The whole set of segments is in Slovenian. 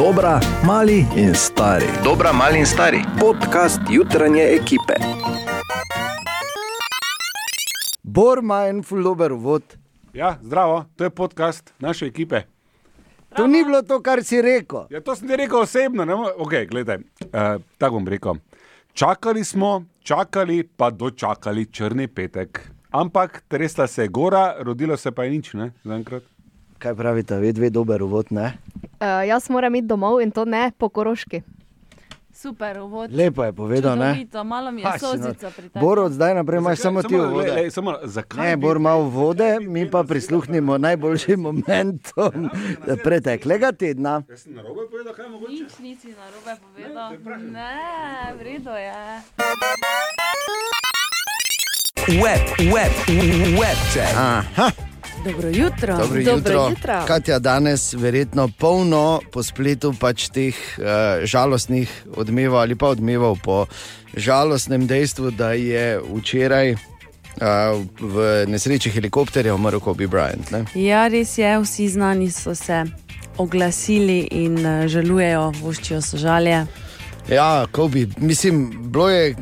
Dobra, mali in stari. Dobra, mali in stari. Podcast jutranje ekipe. Bor ima en fuldober vod. Ja, zdravo, to je podcast naše ekipe. To ni bilo to, kar si rekel. Ja, to sem ti rekel osebno. Ne? Okay, gledaj, uh, tako bom rekel. Čakali smo, čakali pa dočakali črni petek. Ampak tresla se je gora, rodilo se pa je nič, ne, zaenkrat. Kaj pravite, ve dve dober vod, ne? Uh, jaz moram iti domov in to ne po koroški. Super, uvod. Lepo je povedal, ne? Čudovito, malo mi je si sozica nor. pri tem. Bor, od zdaj naprej imaš samo ti le, vode. le, samo, zakaj? Ne, Bor ima vode, mi pa prisluhnimo najboljšim momentom preteklega tedna. Jaz sem narobe povedal, kaj je mogoče? Nič nisi narobe povedal. Ne, v redu je. Web, web, web check. Aha, Dobro jutro. dobro Dobro jutro. jutro. Katja danes verjetno polno po spletu pač teh uh, žalostnih odmevov ali pa odmevov po žalostnem dejstvu, da je včeraj uh, v nesreči helikopterja umrl Kobe Bryant. Ne? Ja, res je, vsi znani so se oglasili in eh, žalujejo, voščijo sožalje. Ja, Kobe, mislim, bilo je.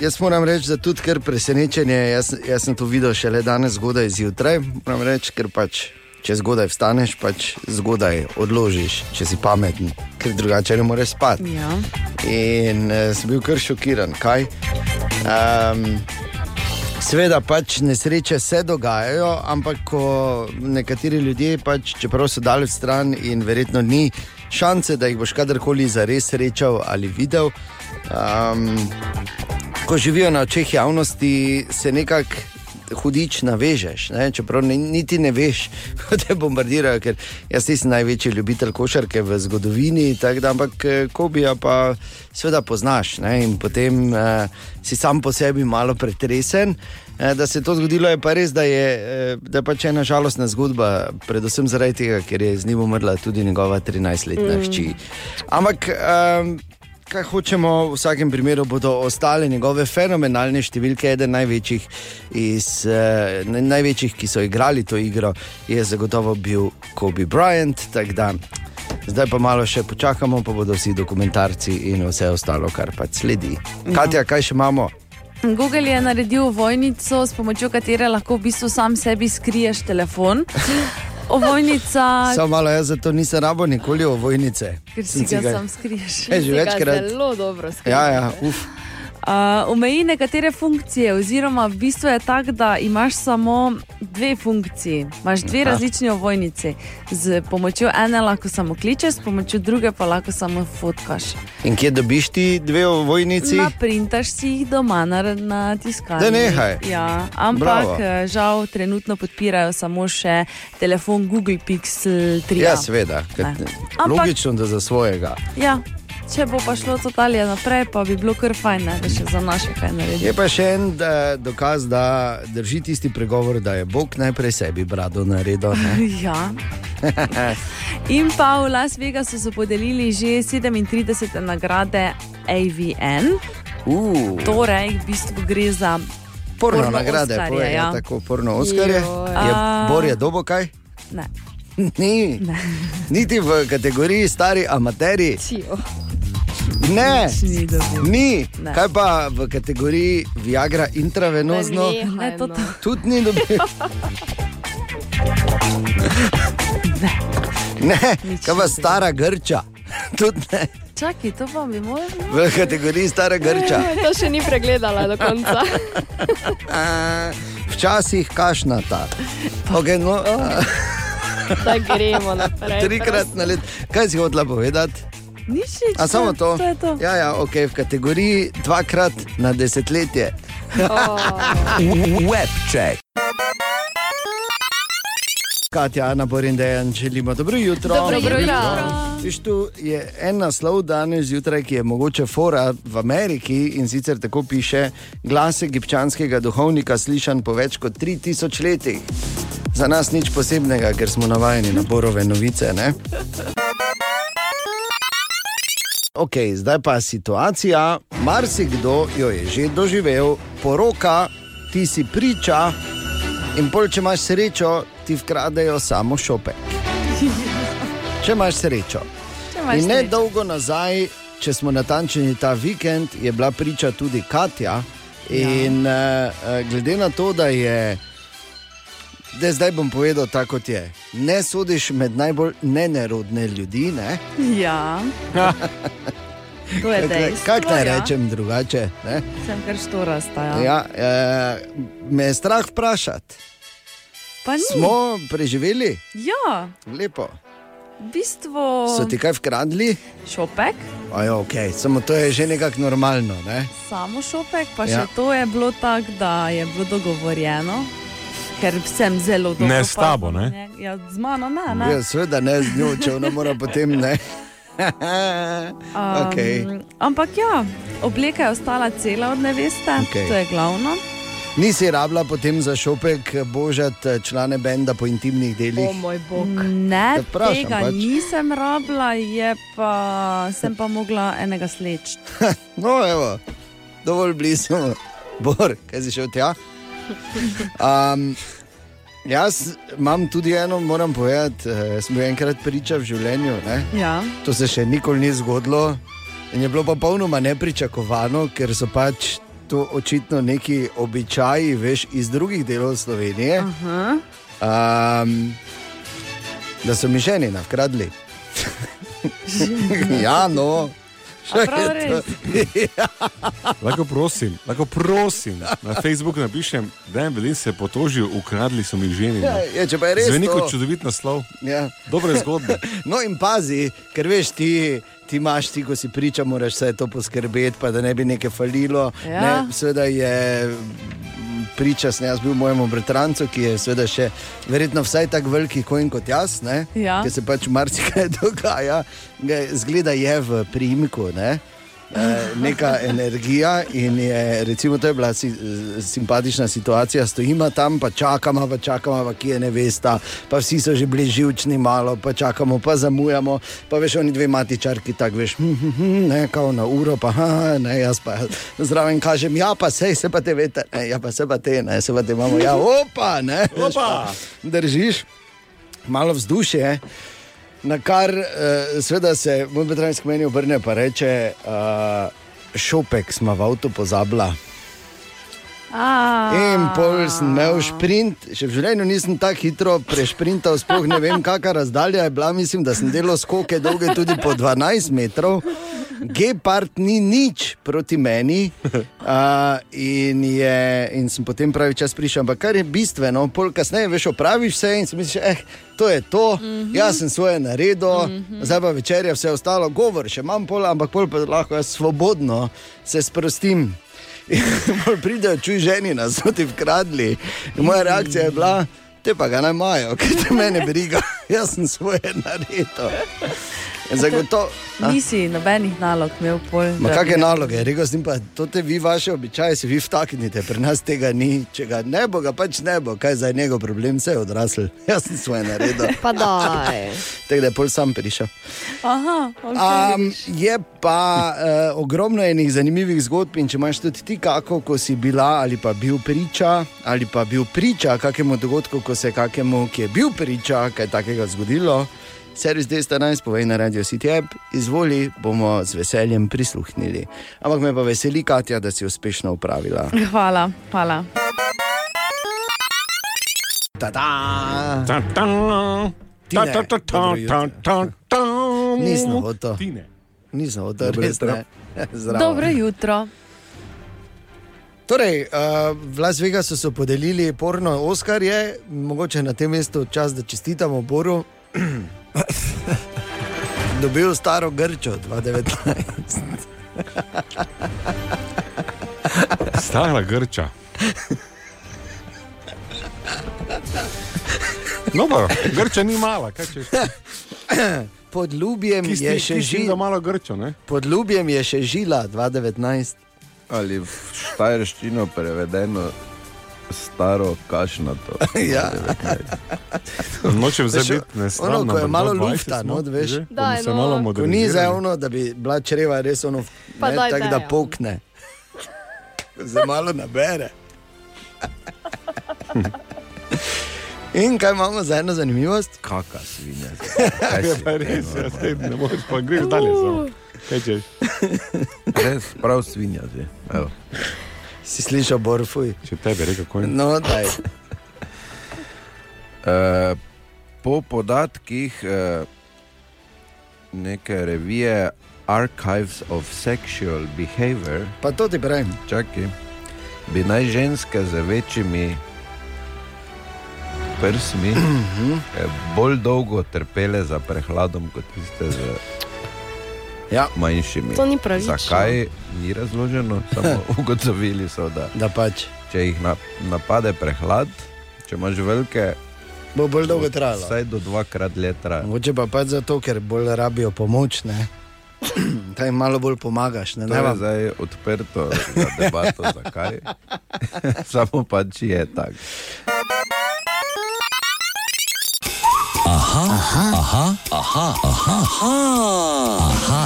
Jaz moram reči, da tudi kar presenečenje. Jaz, jaz sem to videl šele danes zgodaj zjutraj. Moram reči, ker pač. Če zgodaj vstaneš, pač zgodaj odložiš, če si pameten, ker drugače ne moreš spati. Ja. In uh, sem bil kar šokiran. Kaj? Um, Sveda pač nesreče se dogajajo, ampak ko nekateri ljudje, pač, čeprav so daleč stran in verjetno ni šance, da jih boš kadarkoli zares srečal ali videl, um, ko živijo na očeh javnosti, se nekako hudič navežeš. Ne? Čeprav ne, niti ne veš, kako te bombardirajo, ker jaz nisem največji ljubitelj košarke v zgodovini, da, ampak eh, Kobija pa seveda poznaš ne? in potem eh, si sam po sebi malo pretresen. Eh, Da se je to zgodilo, je pa res, da je, eh, da je pač ena žalostna zgodba, predvsem zaradi tega, ker je z njim umrla tudi njegova 13-letna mm. hči. Ampak um, kaj hočemo, v vsakem primeru bodo ostale njegove fenomenalne številke. Eden največjih, iz, uh, največjih, ki so igrali to igro, je zagotovo bil Kobe Bryant. da Zdaj pa malo še počakamo, pa bodo vsi dokumentarci in vse ostalo, kar pač sledi. Katja, kaj še imamo? Google je naredil vojnico, s pomočjo katere lahko v bistvu sam sebi skriješ telefon. Ovojnica, Samo malo, jaz zato nisem rabo nikoli ovojnice. ker si ga ga- sam skriješ. E, že večkrat. Zelo dobro skriti. Ja, ja, uf. Uh, omeji nekatere funkcije, oziroma v bistvu je tako, da imaš samo dve funkciji. Imaš dve Aha. različni ovojnici. Z pomočjo ene lahko samo kličeš, s pomočjo druge pa lahko samo fotkaš. In kje dobiš ti dve ovojnici? Naprintaš si jih doma na, na tiskalniku. Da nehaj. Ja, ampak Bravo. eh, žal trenutno podpirajo samo še telefon Google Pixel 3. Ja, seveda. Ampak- Logično, da za svojega. Ja, če bo pa šlo to dalje naprej, pa bi bilo kar fajn, ne, da še za naše kaj naredi. Je pa še en da, dokaz, da drži tisti pregovor, da je Bog najprej sebi brado naredil. ne? Ja. In pa v Las Vegasu so podelili že 37 nagrade AVN, Uh, torej v bistvu gre za porno, porno nagrade, Oscarje, poje, ja. ja. tako porno Oskarje. Je Bor je dobo kaj? ne. Ni. Niti v kategoriji stari amateri. Cijo. Ne. Ni. Ni. Ne. Kaj pa v kategoriji Viagra intravenozno? Ne, Ne, to, to. Tudi ni dobil. Ne, Nič kaj pa stara grča? Tudi ne. Čakaj, to pa bi moral. V kategoriji stara grča. To še ni pregledala do konca. Včasih kašnata. Okay, no, Da gremo naprej. trikrat na let. Kaj si hotela povedati? Nič, nič, A samo to? To je to. Ja, ja, okay, v kategoriji dvakrat na desetletje. Oh, Web check. Katja, Ana Borin, Dejan, želimo dobro jutro. Dobro jutro. Viš, tu je en naslov danes zjutraj, ki je mogoče fora v Ameriki in sicer tako piše: glas egipčanskega duhovnika slišan po več kot 3000 letih. Za nas nič posebnega, ker smo navajeni na borove novice. Ne? Ok, zdaj pa situacija. Marsikdo jo je že doživel, poroka, ti si priča, in pol, če imaš srečo, ti vkradejo samo šope. Če imaš srečo. Če imaš In ne srečo. dolgo nazaj, če smo natančni ta vikend, je bila priča tudi Katja. In ja. uh, glede na to, da je. Da zdaj bom povedal tako, kot je. Ne sodiš med najbolj nenerodne ljudi. Ne? Ja. To je dejstvo. Kako naj ja. rečem drugače? Ne? Sem kar štorasta. Ja. Ja, eh, me je strah vprašati. Smo preživeli? Ja, Lepo. v bistvu. So ti kaj vkradli? Šopek, Aj, okay. Samo to je že nekako normalno. Ne? samo šopek, pa Ja. še to je bilo tako, da je bilo dogovorjeno. Ker sem zelo dobro. Ne s tabo, ne? njega. Ja, z mano ne. ne. Ja, seveda ne z njo, če ona mora potem ne. Um, okay. Ampak ja, obleka je ostala cela od neveste, Okej. to je glavno. Nisi rabila potem za šopek božati člane benda po intimnih delih. O moj bog. Ne, Te vprašam tega pač. nisem rabila, je pa, sem pa mogla enega sleč. No, evo, dovolj blizu. Bor, kaj si šel tja? Um, jaz imam tudi eno, moram povedati, eh, bil enkrat priča v življenju. Ne? Ja. To se še nikoli ni zgodilo in je bilo pa popolnoma nepričakovano, ker so pač to očitno neki običaji, veš, iz drugih delov Slovenije. Aha. Um, da so mi ženi navkradli. ja, no. A prav res? Lahko prosim, lahko prosim, na Facebooku napišem, da je bil se potožil, ukradli so mi ženi. Ja, no. je, če pa je res. Zveni kot čudovit naslov, Ja. dobre zgodbe. No, in pazi, ker veš, ti, ti imaš, ti, ko si priča, moraš vse to poskrbeti, pa da ne bi nekaj falilo. Ja. Ne, seveda je priča, sem jaz bil mojemu bratrancu, ki je seveda še verjetno vsaj tako veliki konj kot jaz, ne, Ja. ki se pač marsikaj dogaja, Ga- zgleda je v primku. Ne. Eh, Neka energija, in je, recimo, to je bila si, simpatična situacija. Stojimo tam, pa čakamo, pa čakamo, pa kje ne veste, pa vsi so že bili živčni, malo, pa čakamo, pa zamujamo. Pa veš, oni dve matičarki, tako veš, hm, hm, hm, ne, kao na uro, pa ha, ne, jaz pa zraven kažem, ja, pa sej se pa te veste, ne, ja, pa se pa te, ne, se pa te imamo, ja, opa, ne, veš, pa, držiš, malo vzdušje. Na kar uh, seveda se moj bratranec k meni obrne in reče, uh, šopek smo v avtu pozabila. A, In pol sem imel sprint, še v življenju nisem tako hitro prešprintal, sploh ne vem, kakšna razdalja je bila. Mislim, da sem delal skoke dolge tudi po 12 metrov. Gepard ni nič proti meni, uh, in, je, in sem potem pravi čas prišel. Ampak kar je bistveno, pol kasneje veš, opraviš vse in si misliš, eh, to je to, mm -hmm. jaz sem svoje naredil, mm -hmm. zdaj pa večerja, vse ostalo, govor še imam pol, ampak pol pa lahko jaz svobodno se sprostim. Pridejo, čuj ženi nas, so ti vkradli. In moja reakcija je bila, te pa ga naj imajo, ker te mene briga, jaz sem svoje naredil. Zagotovo. Nisi nobenih nalog imel pol. Ma kakšne naloge, rekel sem pa, to te vi, vaše običaje, si vi vtaknite, pri nas tega ni. Če ga ne bo, ga pač ne bo, kaj za njegov problem, vse je odrasel. Jaz sem svoje naredil. Pa. Tako da je pol sam prišel. Aha, okay. Um, je pa uh, ogromno enih zanimivih zgodb, in če imaš tudi ti, kako ko si bila ali pa bil priča, ali pa bil priča kakemu dogodku, ko se je kakemu, ki je bil priča, kaj takega zgodilo. Servis D14, povej na radio City App, izvoli, bomo z veseljem prisluhnili. Ampak me pa veseli, Katja, da si uspešno upravila. Hvala, hvala. Ta-da! Ta, ta, Tine, ta, ta, ta, ta, ta, ta. Nisem hotel. Nisem hotel, Dobro res jutro. ne. Zdravo. Dobro jutro. Torej, uh, v Las Vegasu so podelili porno Oskarje, mogoče na tem mestu čas, da čestitamo Boru. Dobil staro Grčo 2019. Stara Grča. No, pa, Grča ni mala, kaj češ. Pod Ljubljem Ki je še žila. malo Grčo, ne? Pod Ljubljem je še žila 2019. Ali v štajerščino prevedeno staro kašnato. Ja. Nočem zdaj Veš, biti nesramno. ono, ko je malo 22 lufta, smo, not, veš. Daj, bomo se no. malo Ko ni za ono, da bi bila čreva res ono, ne, daj, tako daj, da ja. pokne. Se malo nabere. In kaj imamo za eno zanimivost? Kaka svinja. Je pa res, ja, zdaj ne moreš pa greš dalje. samo. Kaj češ? Res, prav svinja. si. Si slišal, Borfuj? Če tebe rekel, kako je. No, daj. Eh, po podatkih eh, neke revije Archives of Sexual Behavior, Pa to ti pravim. čakaj, bi naj ženske z večjimi prsmi eh, bolj dolgo trpele za prehladom kot tiste z Ja, manjšimi. To ni pravično. Zakaj ni razloženo, samo ugotovili so, da da pač. če jih na, napade prehlad, če imaš velike, Bo bolj dolgo trajalo. vsaj do dvakrat let traja. Mogoče pa pač zato, ker bolj rabijo pomoč. Ne? Taj malo bolj pomagaš. Ne, To ne je zdaj odprto za debato, zakaj. Samo pač je tako. Aha,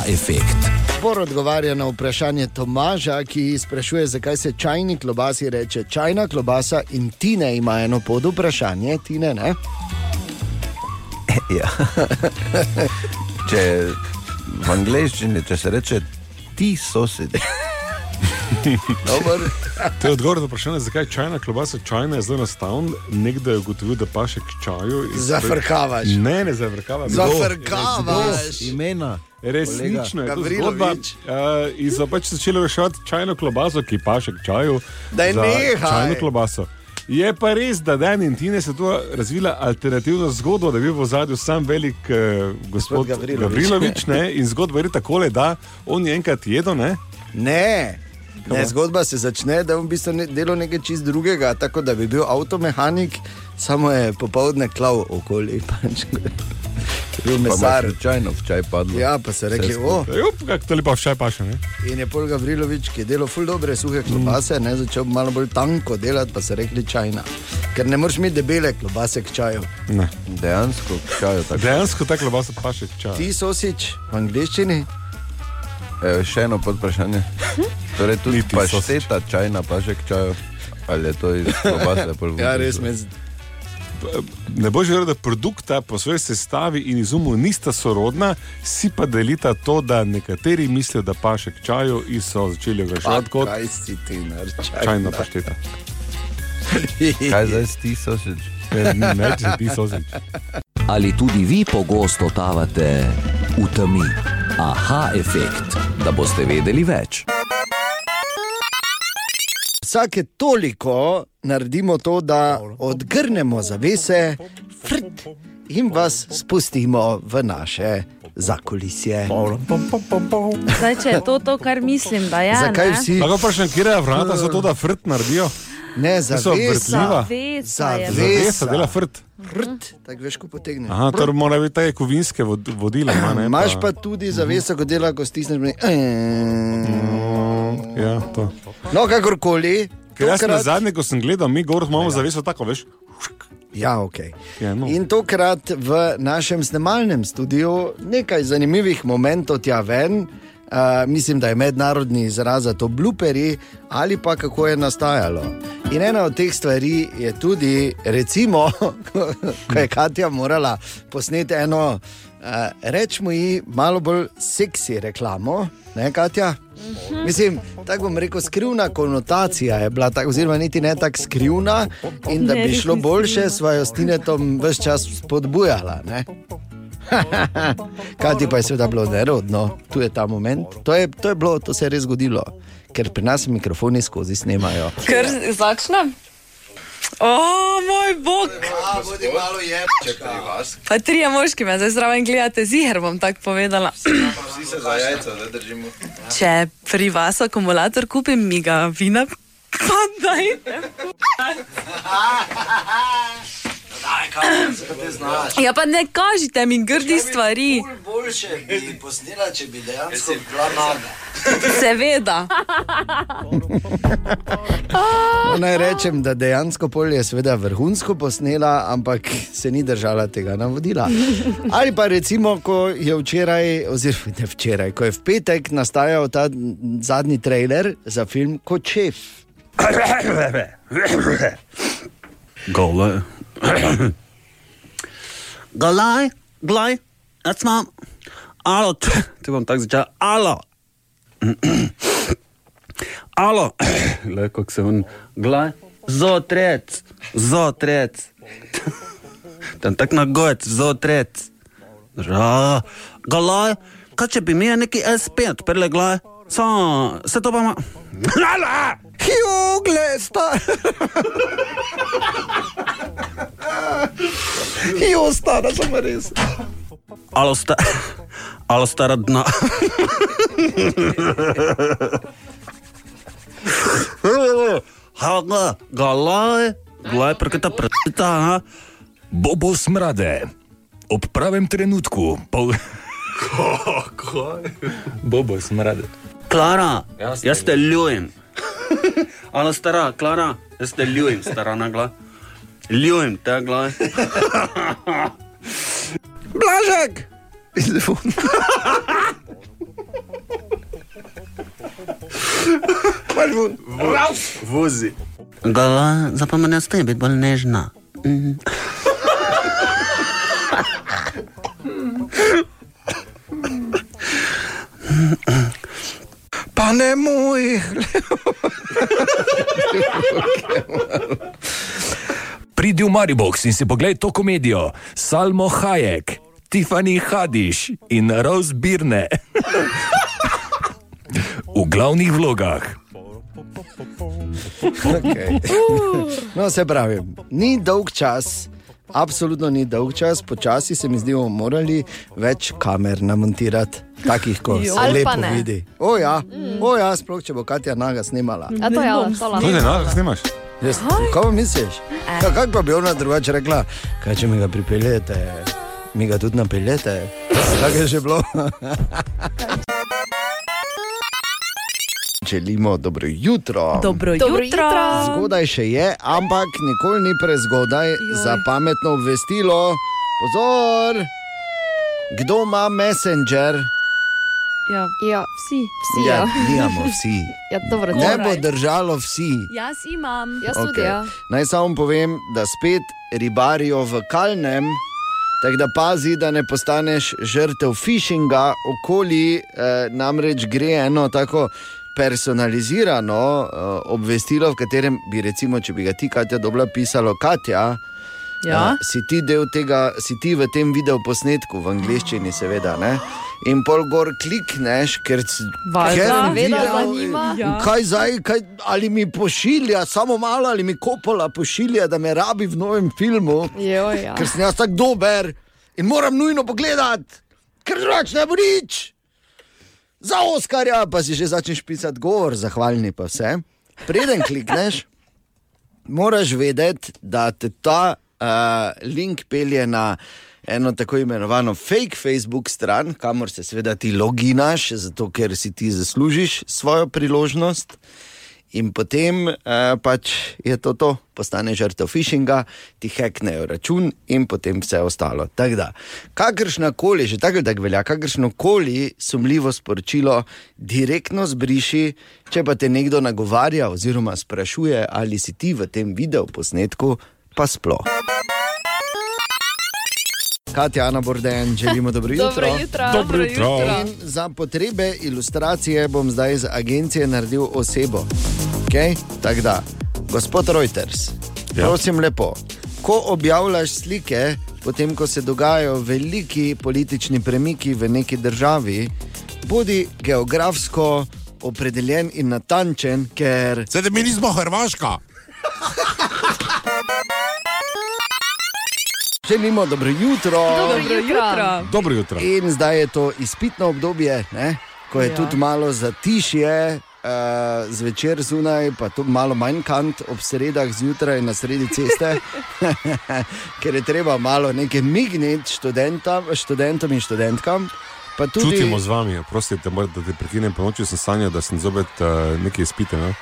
efekt. Bor odgovarja na vprašanje Tomaža, ki sprašuje, zakaj se čajni klobasi reče čajna klobasa in Tine ima eno pod vprašanje. Tine, ne? Ja. Če v angleščini, če se reče ti sosedi, Dobar. To je odgovor na vprašanje, zakaj je čajna klobasa. Čajna je zelo enostavna. Nekdo je ugotovil, da paše k čaju. in- Zafrkavaš. Ne, ne zafrkavaš. Zafrkavaš. imena. Resnično je to Gavrilovič. zgodba. Uh, in so pač začeli reševati čajno klobaso, ki paše k čaju. Daj za nehaj. Čajno klobaso. Je pa res, da Dan in Tine se tu razvila alternativna zgodba, da je bil v zadju sam velik uh, gospod Gavrilovič. Gavrilovič. ne, in zgodba je takole, da on je enkrat jedel, ne? Ne. Ne, zgodba se začne, da je on v bistvu ne, delal nekaj čist drugega, tako da bi bil avtomehanik, samo je popoldne klav okoli. Pač, bil Pa mesar. slučajno v čaj padlo. Ja, pa so rekli, o, Jup, kako to lepo vse paše. Ne? in je Pol Gavrilovič, ki je delal ful dobre suhe klobase, ne začel malo bolj tanko delati, pa so rekli čajna. Ker ne moreš imeti debele klobase k čaju. Ne. Dejansko v čaju tako. Dejansko ta klobasa paše k čaju. Ti sosič v angliščini, E, še eno podprašanje. Torej, tudi Niti pašteta čajna paše k čaju. Ali je to iz klobase? pol ja, res me Ne boš verjel, da produkta po svoji sestavi in izumu nista sorodna, si pa delita to, da nekateri mislijo, da paše k čaju in so začeli oglaševati kot kaj si ti narčaj. čajna pašteta. Kaj zdaj ti sosedi? Ne, ne, ti sozič. Ali tudi vi pogosto totavate v temi? Aha, efekt, da boste vedeli več. Vsake toliko naredimo to, da odgrnemo zavese frt, in vas spustimo v naše zakulisje. Zdaj, če je to to, kar mislim, da je. Zakaj ne? vsi Lahko vprašam, kje je vrata za to, da frt naredijo? Ne. Zavesa. Zavesa. Zavesa dela frt. Frt, tako veš, ko potegneš. Aha, to mora biti te kovinske vod- vodila. ne, Imaš pa tudi zaveso, ko dela, ko stisneš. mi- Ja, to. No, kakorkoli. Ker jaz na tokrat- zadnje, ko sem gledal, mi gor imamo zaveso tako, veš. Ja, ok. Ja, no. In tokrat v našem snemalnem studiu nekaj zanimivih momentov tja ven. Uh, mislim, da je mednarodni izraz za to bluperi ali pa kako je nastajalo. In ena od teh stvari je tudi, recimo, ko je Katja morala posneti eno, uh, rečemo ji, malo bolj seksi reklamo, ne Katja? Mislim, tako bom rekel, skrivna konotacija je bila, tak, oziroma niti ne tako skrivna, in da bi šlo boljše, sva jo s Tinetom vse čas spodbujala. ne. Kaj ti pa je seveda bilo nerodno, tu je ta moment. To je, to je bilo, to se je res zgodilo, ker pri nas mikrofoni skozi snemajo. Ker začnem. O, moj bog! Jebčka. Pa trije moški me zdaj zraven gledate, ziger bom tako povedala. Vsi se za jajca, da držimo. Če pri vas akumulator kupim, mi ga vina, pa dajte. Ja, pa ne kažite mi grdi stvari, Boljše bi posnela, če bi dejansko bila naga. seveda. No, naj rečem, da dejansko polje je seveda vrhunsko posnela, ampak se ni držala tega navodila. Ali pa recimo, ko je včeraj, oziroma ne včeraj, ko je v petek nastajal ta zadnji trailer za film Kot šef. Gole. Glej, glej, jaz imam. Alo, ti bom tako začel. Alo. Alo, le kako se on. Glej, zotrec, zotrec. Tam tak na gojec, zotrec. Glej, kaj če bi imel neki S5, prele glej. So, se to pa ima. Lala! Jugle, star. Jo, stara, sem res. Alo, sta, alo stara dna. Haga, galaj, galaj, prketa prsta, ha? Bobo smrade, ob pravem trenutku. Pol... Bobo smrade. Klara, jaz te ljubim. Alo, stara, Klara, jaz te ljubim, stara nagla. Ljubim te, glaj. Blažek! Imaš vun. Vozi. Gala, zapomni, da ste biti bolj nežna. Mhm. Pa ne moj. Pridi v Maribox in si poglej to komedijo. Salmo Hayek, Tiffany Hadiš in Rose Birne. v glavnih vlogah. Okay. No, se pravi, ni dolg čas, absolutno ni dolg čas, počasi se mi zdi, bomo morali več kamer namontirati, takih, ko se lepo vidi. O ja, o ja, sploh če bo Katja Naga snimala. A to je ali to lahko. Kaj ne, na, snimaš? Jaz, kaj pa misliš? Ja, kaj pa bi ona drugače rekla? Kaj če mi ga pripeljete, mi ga tudi napeljete? Tako je že bilo. Želimo dobro jutro. Dobro Dobro jutro. jutro. Zgodaj še je, ampak nikoli ni prezgodaj za pametno obvestilo. Pozor! Kdo ima Messenger? Ja, Ja, vsi. vsi. Ja, Ja, nimamo vsi. ja dobro, Ne bo držalo vsi. Jaz imam. Jaz tudi, Okej. ja. Naj samo povem, da spet ribarijo v kalnem. Tako da pazi, da ne postaneš žrtev phishinga, okoli eh, namreč gre eno tako personalizirano eh, obvestilo, v katerem bi, recimo, če bi ga ti, Katja, dobila pisalo, Katja, Ja. eh, si ti del tega, si ti v tem videoposnetku, v angleščini, seveda. Ne? In pol gor klikneš, ker si zanima. Ja. Kaj zdaj, kaj, ali mi pošilja, samo malo, ali mi kopola pošilja, da me rabi v novem filmu, Jo, ja. ker sem jaz tako dober in moram nujno pogledati, ker drugače ne bo nič. Za Oskarja pa si že začneš pisati govor, zahvalni pa vse. Preden klikneš, moraš vedeti, da te ta uh, link pelje na eno tako imenovano fake Facebook stran, kamor se seveda ti loginaš, zato ker si ti zaslužiš svojo priložnost. In potem uh, pač je to to, postane žrtev phishinga, ti heknejo račun in potem vse ostalo. Tako da, kakršna koli, že tako da velja, kakršno koli sumljivo sporočilo, direktno zbriši, če pa te nekdo nagovarja oziroma sprašuje, ali si ti v tem video posnetku, pa sploh. Katja, Ana Borden, želimo dobro jutro. Dobro jutro. Dobro jutro. In za potrebe ilustracije bom zdaj iz agencije naredil osebo. Okay? Tako da, gospod Reuters. Ja. prosim lepo, ko objavljaš slike, potem ko se dogajajo veliki politični premiki v neki državi, bodi geografsko opredeljen in natančen, ker Sedaj mi nismo Hrvaška. želimo dobro jutro. Dobro Dobro jutro. jutro. Dobro jutro. In zdaj je to izpitno obdobje, ne? ko je ja. Tudi malo zatišje, uh, zvečer zunaj, pa tudi malo manj kant ob sredah zjutraj na sredi ceste, ker je treba malo nekaj migniti študentam, študentom in študentkam. Pa Tudi... Čutimo z vami, prostite, da te prekinem, po noči sem sanjal, da sem zopet uh, nekaj izpite. Ne?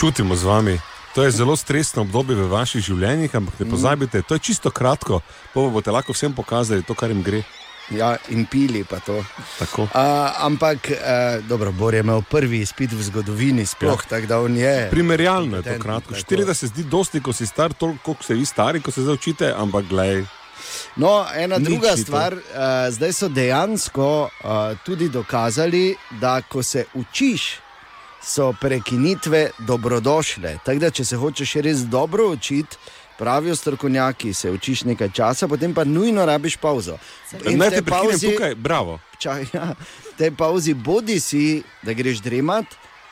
Čutimo z vami. To je zelo stresno obdobje v vaših življenjih, ampak ne pozabite, to je čisto kratko, pa boste lahko vsem pokazali to, kar jim gre. Ja, in pili pa to. Tako. Uh, ampak, uh, dobro, Bor je imel prvi izpit v zgodovini, sploh ja. tako da on je. Primerjalno je to kratko. tako. 40 se zdi dosti, ko si star, toliko, koliko ste vi stari, ko se zdaj učite, ampak glej. No, ena Nič druga stvar, uh, zdaj so dejansko uh, tudi dokazali, da ko se učiš, so prekinitve dobrodošle. Tako da, če se hočeš res dobro učiti, pravijo strokovnjaki, se učiš nekaj časa, potem pa nujno rabiš pauzo. Naj te prekinem pavzi- tukaj, bravo. Čaj, ja, v tej pauzi bodi si, da greš dremat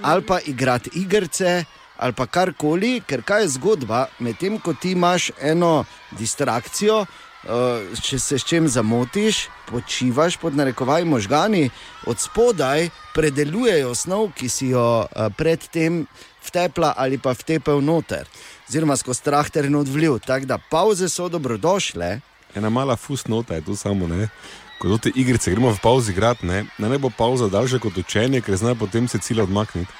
ali pa igrati igrice. Ali pa karkoli, ker kaj je zgodba, medtem ko ti imaš eno distrakcijo, eh, če se s čim zamotiš, počivaš pod narekovaj možgani, od spodaj predelujejo snov, ki si jo eh, predtem vtepla ali pa vtepel noter, oziroma skozi strah ter odvlil. Tako da pauze so dobrodošle. Ena mala fusnota je tu samo, ne. Ko te igrice gremo v pauzi igrati, ne, naj ne bo pauza daljša kot učenje, ker znajo potem se cilj odmakniti.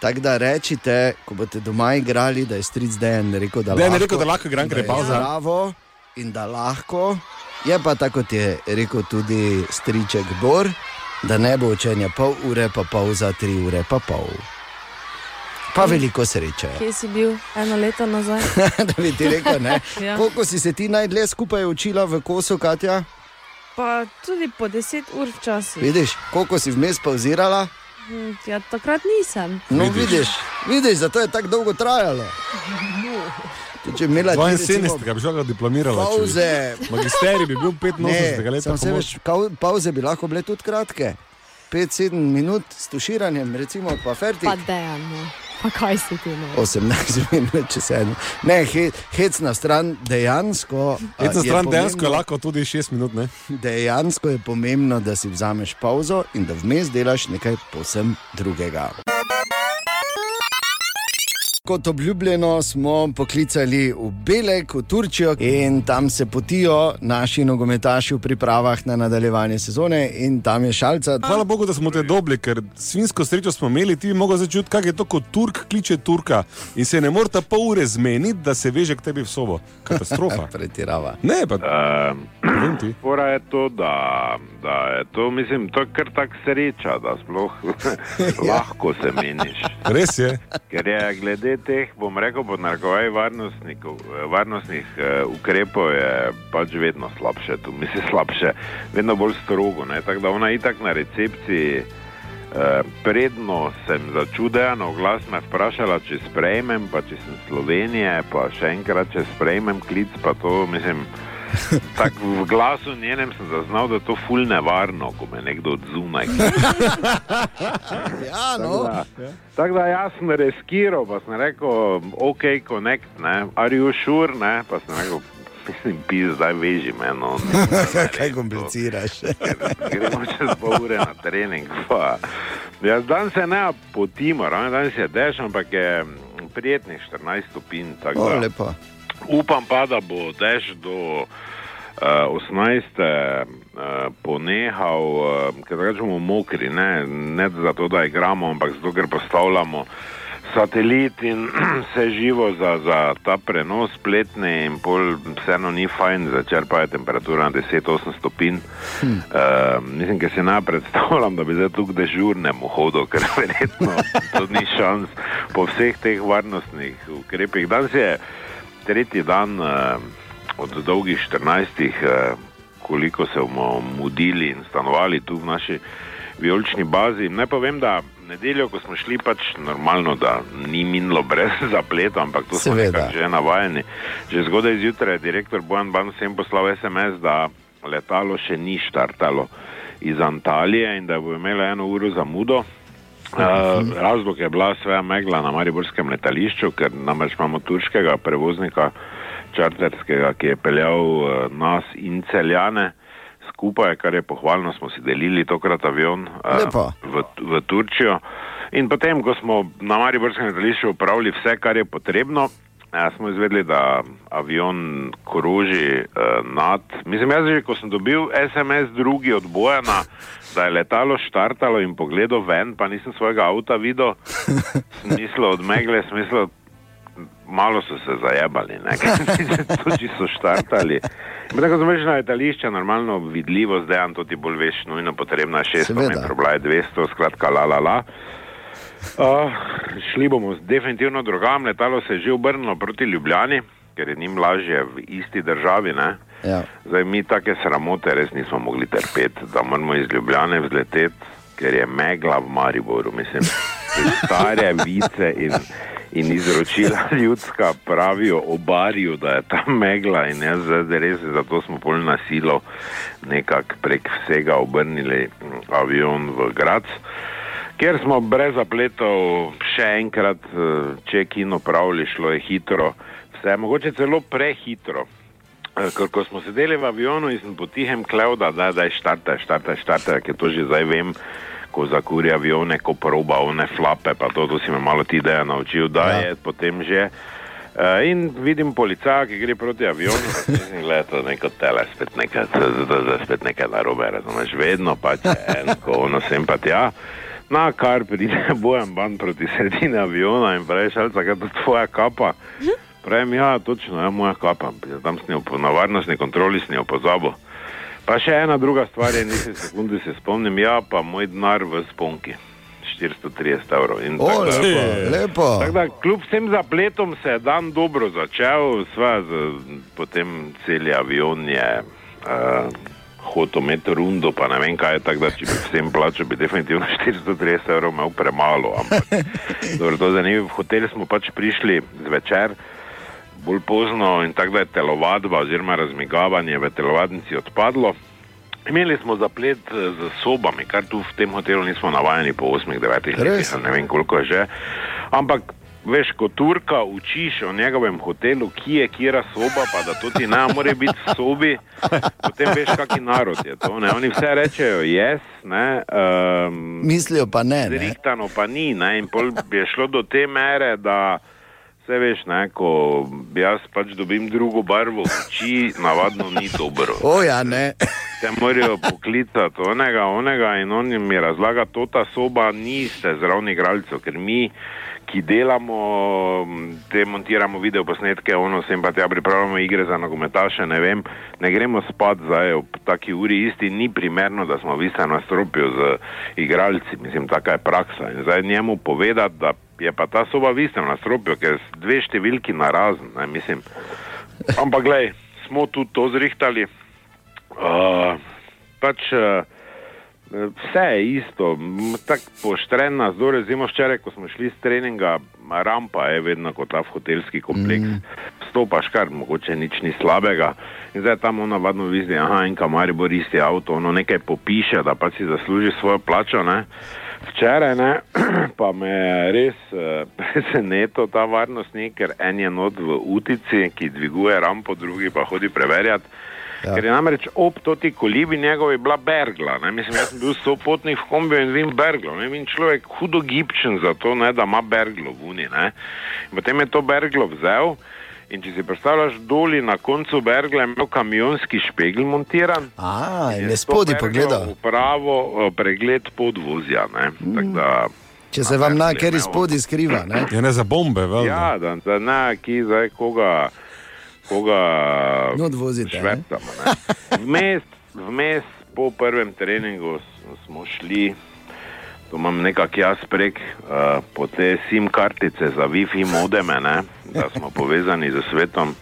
Tako da rečete, ko boste doma igrali, da je stric Dejan rekel, da Dejan je lahko, rekel, da lahko igram, ker je da pavza. In da lahko. Je pa tako, kot je rekel tudi striček Bor, da ne bo učenja pol ure, pa pauza tri ure, pa pol. Pa veliko sreče. Kje si bil eno leto nazaj? da bi ti rekel, ne. Ja. Koliko si se ti najdlje skupaj učila v kosu, Katja? Pa tudi po 10 ur včasih. Vidiš, koliko si vmes pauzirala? Hm, Ja, takrat nisem. No, vidiš, vidiš, vidiš zato je tako dolgo trajalo. Tudi Če bi imela ti, recimo, 72, bi šla diplomirala. Pauze. Magisterij bi bil 85 Ne, let. se veš, Pauze bi lahko bile tudi kratke. 5-7 minut s tuširanjem, recimo, pa ferti. Pa dejan, no. Pa kaj si ti no? 18 minut, če se eno. Ne, he, hec na stran dejansko. a, Edna je stran dejansko je lahko tudi 6 minut, ne? Dejansko je pomembno, da si vzameš pauzo in da vmes delaš nekaj posebno drugega. Kot obljubljeno smo poklicali v Belek, v Turčijo in tam se potijo naši nogometaši v pripravah na nadaljevanje sezone in tam je šalca. Hvala Bogu, da smo te dobili, ker svinsko srečo smo imeli, ti bi mogel začuti, kako je to, kot Turk kliče Turka in se ne morete pol ure zmeniti, da se veže k tebi v sobo. Katastrofa. Pretirava. Ne, pa Um, Fora je to, da, da je to, mislim, to je kar tak sreča, da sploh lahko se meniš. Res je. Ker je glede teh, bom rekel, pod narekovaj varnostnih eh, ukrepov je pač vedno slabše, tu misli slabše, vedno bolj strogo. ne. Tako da ona itak na recepciji. Eh, predno sem začuden, oglas me vprašala, če sprejmem, pa če sem Slovenije, pa še enkrat, če sprejmem klic, pa to mislim. Tako v glasu njenem sem zaznal, da je to ful nevarno, ko me nekdo od zunaj. ja, no. Tako da jaz sem reskiral, pa sem rekel, ok, connect, ne, are you sure, ne, pa sem rekel, mislim, pis, zdaj veži me, no. Kaj kompliciraš? Gremo čez pol ure na trening. Pa. Jaz dan se ne potimo, danes je dež, ampak je prijetnih 14 stopinj. O, da lepo. Upam pa, da bo dež do uh, 18. Uh, ponehal, uh, ker bomo mokri, ne, ne zato, da igramo, ampak zato, ker postavljamo satelit in vse živo za, za ta prenos spletni in pol vseeno ni fajn, začer pa je temperatura na 10-8 stopinj. Hm. Uh, mislim, ker si ne predstavljam, da bi zdaj tukaj dežurnemu hodil, ker verjetno to ni šans po vseh teh varnostnih ukrepih. Danes je tretji dan uh, od dolgih 14, uh, koliko se bomo mudili in stanovali tu v naši vijolični bazi. Naj povem, da nedeljo, ko smo šli, pač normalno, da ni minilo brez zapleta, ampak to smo Seveda. že navajeni. Že zgodaj zjutraj je direktor Bojan Ban vsem poslal SMS, da letalo še ni štartalo iz Antalije in da bo imelo eno uro zamudo. Uh, razlog je bila svoja megla na Mariborskem letališču, ker namreč imamo turškega prevoznika čarterskega, ki je peljal uh, nas in celjane skupaj, kar je pohvalno, smo si delili tokrat avion uh, v, v Turčijo. In potem, ko smo na Mariborskem letališču upravili vse, kar je potrebno, Ja, smo izvedeli, da avion kroži uh, nad. Mislim, jaz že, ko sem dobil SMS drugi od Bojana, da je letalo štartalo in pogledal ven, pa nisem svojega avta videl, smislo od megle, smislo malo so se zajebali, ne, tudi so štartali. Tako smo že na letališče, normalno vidljivo, zdaj to ti bolj veš, nujno potrebno je 600 Seveda. metrov, bila je 200, skratka la la la. Uh, šli bomo definitivno drugam, letalo se je že obrnilo proti Ljubljani, ker je njim lažje v isti državi. Ne? Ja. Zdaj mi take sramote res nismo mogli trpeti, da moramo iz Ljubljane vzleteti, ker je megla v Mariboru. Mislim, stare vice in, in izročila ljudska pravijo o barju, da je tam megla in jaz zdaj res, zato smo pol na silo nekako prek vsega obrnili avion v Grac. Ker smo brez zapletov še enkrat čekin opravili, šlo je hitro, vse mogoče celo prehitro. Eh, Ker ko smo sedeli v avionu in sem potihem klev, da da je štarte, štarte, štarte, ker to že zdaj vem, ko zakuri avione, ko proba one flape, pa to, to si me malo ti ideja naučil, da Ja. ja. je potem že. Uh, in vidim policaja, ki gre proti avionu, in gleda to neko tele, spet nekaj, z- z- spet nekaj narobe, razumeš, vedno pač je en, ko ono sem pa tja. Na kar pride bojem ban proti sredini aviona in pravi, šalca, kaj to tvoja kapa. Pravim, ja, točno, ja, moja kapa. Tam sem jo na varnostni kontroli sem jo pozabil. Pa še ena druga stvar je, nisem sekunde se spomnim, ja, pa moj denar v sponki. 430 evrov. In O, tako da- lepo, lepo. Tako da, kljub vsem zapletom se je dan dobro začel, sva z, potem cel avion je uh, hotel imeti rundo, pa ne vem kaj, tako da če bi vsem plačal, bi definitivno 430 evrov imel premalo. Ampak, dobro, to je zanimivo. V hotel smo pač prišli zvečer, bolj pozno in tako da je telovadba oziroma razmigavanje v telovadnici odpadlo. Imeli smo zaplet eh, z sobami, kar tu v tem hotelu nismo navajeni po 8-9 letih, ne vem koliko je že. Ampak veš, ko Turka učiš o njegovem hotelu, ki je kjera soba, pa da to ti ne more biti v sobi, potem veš, kakšen narod je to. Ne? Oni vse rečejo jaz, ne. Um, Mislijo pa ne. Zrihtano pa ni, ne? in pol je šlo do te mere, da vse veš, ne, ko jaz pač dobim drugo barvo oči, navadno ni dobro. O ja, ne. Te morajo poklicati onega, onega in on mi razlaga, to ta soba niste zraven igralcev, ker mi, ki delamo, te montiramo video posnetke, ono sem pa tja pripravljamo igre za nogometaše, ne vem, ne gremo spat zdaj ob taki uri isti, ni primerno, da smo visi na stropju z igralci, mislim, taka je praksa. In zdaj njemu povedati, da je pa ta soba visi na stropju, ker dve številki narazen, ne, mislim. Ampak glej, smo tudi to zrihtali. Uh, pač uh, vse je isto, tako poštren nas, do recimo včeraj, ko smo šli z treninga, rampa je vedno kot ta v hotelski kompleks. Mm. Stopaš kar, mogoče nič ni slabega. In zdaj tam ono vadno vizdi, aha, in kamari bo isti avto, ono nekaj popiše, da pa si zasluži svojo plačo, ne. Včeraj ne, pa me je res uh, presenetil ta varnostnik, ker en je not v utici, ki dviguje rampo, drugi pa hodi preverjati. Ja. Ker je namreč ob toti kolibi njegovi bila bergla. Ne? Mislim, jaz sem bil sopotnik v kombiju in vim berglo. Ne? In človek hudo gibčen za to, ne, da ima berglo v uni. Ne? In potem je to berglo vzel. In če si predstavljaš, doli na koncu bergla je imel kamionski špegel montiran. A, in je spodaj pogledal. Pravo pregled podvozja. Ne? Mm. Da, Če se vam na kjer izpodi skriva. Ne? Je ne za bombe, vel. ja, da, da ne, ki zdaj koga, koga Not vozite, ne? švercamo. ne. Vmes, vmes po prvem treningu smo šli, to imam nekako jaz prek, uh, po te SIM kartice za Wi-Fi modeme, ne, da smo povezani z svetom.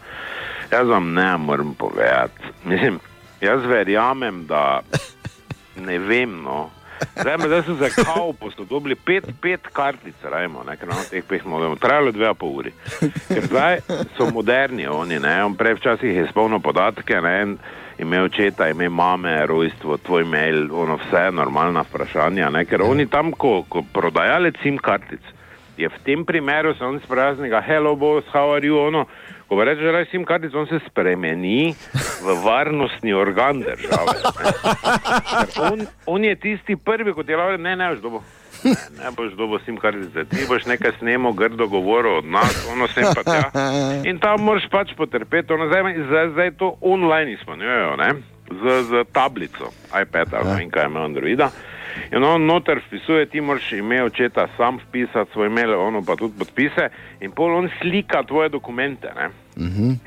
Jaz vam ne morem povedati. Mislim, jaz verjamem, da ne vem. No. Zdaj, zdaj so se kao posodobili, pet, pet kartic, rajmo, ne, ker imamo teh pet modemov, trajalo dve a pol uri. Ker zdaj so moderni oni, ne, on prej včasih je spolno podatke, ne, ime očeta, ime mame, rojstvo, tvoj mail, ono vse normalna vprašanja, ne, ker oni tam, ko, ko prodajalec SIM kartic, je v tem primeru se on spraznega, hello boss, how are you, ono, ko pa reče, da SIM kartic, on se spremeni v varnostni organ države. On, on je tisti prvi, kot je rekel, ne, ne, boš dobo. Ne, ne boš dobo sim kartice, ti boš nekaj snemo, grdo govoril od nas, ono sem pa tja. In tam moraš pač potrpeti, ono zdaj, zdaj, zdaj to online izpolnjujejo, ne, z, z tablico, iPad ali ne vem kaj ima Androida. In on noter vpisuje, ti moraš ime očeta sam vpisati, svoj mail, ono pa tudi podpise, in pol on slika tvoje dokumente. Ne?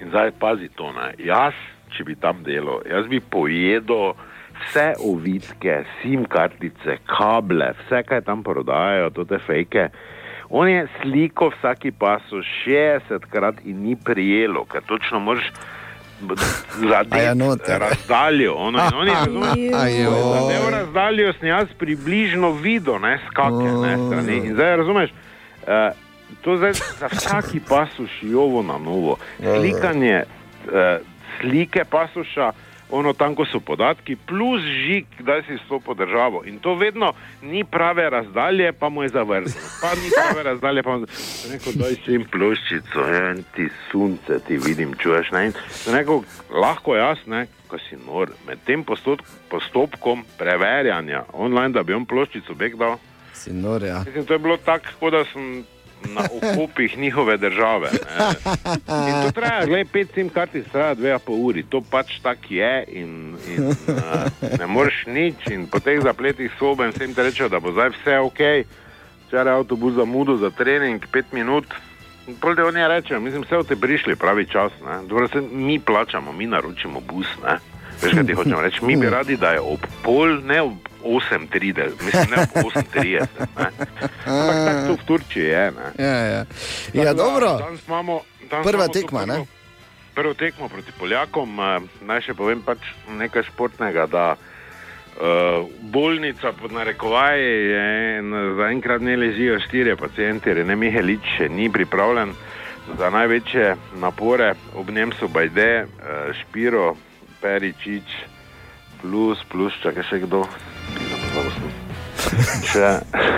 In zdaj pazi to, ne. jaz, če bi tam delal, jaz bi pojedel vse ovitke, SIM kartice, kable, vse, kaj tam prodajajo, to te fejke. On je sliko vsaki pasu 60 krat in ni prijelo, ker točno moraš A ja, razdaljo. Ono, in oni razumejo, razdaljo sem jaz približno videl, ne skake, ne strani. In zdaj razumeš, uh, to zdaj za vsaki pasuš jovo na novo. Slikanje uh, slike pasuša, ono tam, ko so podatki, plus žig, da si stopil državo. In to vedno ni prave razdalje, pa mu je zavrnil. Pa ni prave razdalje, pa mu je rekel, daj si jim ploščico, en ti sunce, ti vidim, čuješ. Ne? In rekel, lahko jaz, ne, ko si nor, med tem postop, postopkom preverjanja online, da bi on ploščico beg dal. Si nor, ja. Mislim, to je bilo tako, kot da sem na okopih njihove države. To traja, gledaj, pet sim kartic traja dve a pol uri, to pač tako je in, in uh, ne moreš nič in po teh zapletih sobe in vsem te rečejo, da bo zdaj vse ok, včeraj je avtobus zamudil za trening pet minut. oni rečejo, mislim, vse te prišli pravi čas. Dobro, se mi plačamo, mi naročimo bus. Veš, kaj ti hočem reči? Mi bi radi, da je ob pol, ne ob 8.30, mislim, ne ob 8.30. ne. Ampak tako v Turčiji je. Ne. Ja, ja. ja dobro. Danes imamo, danes Prva imamo tekma, ne? prvo- tekmo proti Poljakom, eh, naj še povem pač nekaj športnega, da uh, bolnica pod narekovaji je in zaenkrat ne ležijo štirje pacijenti, Rene Mihelič še ni pripravljen za največje napore, ob njem so Bajde, uh, Špiro, Peričič, plus, plus, čakaj še kdo. Še,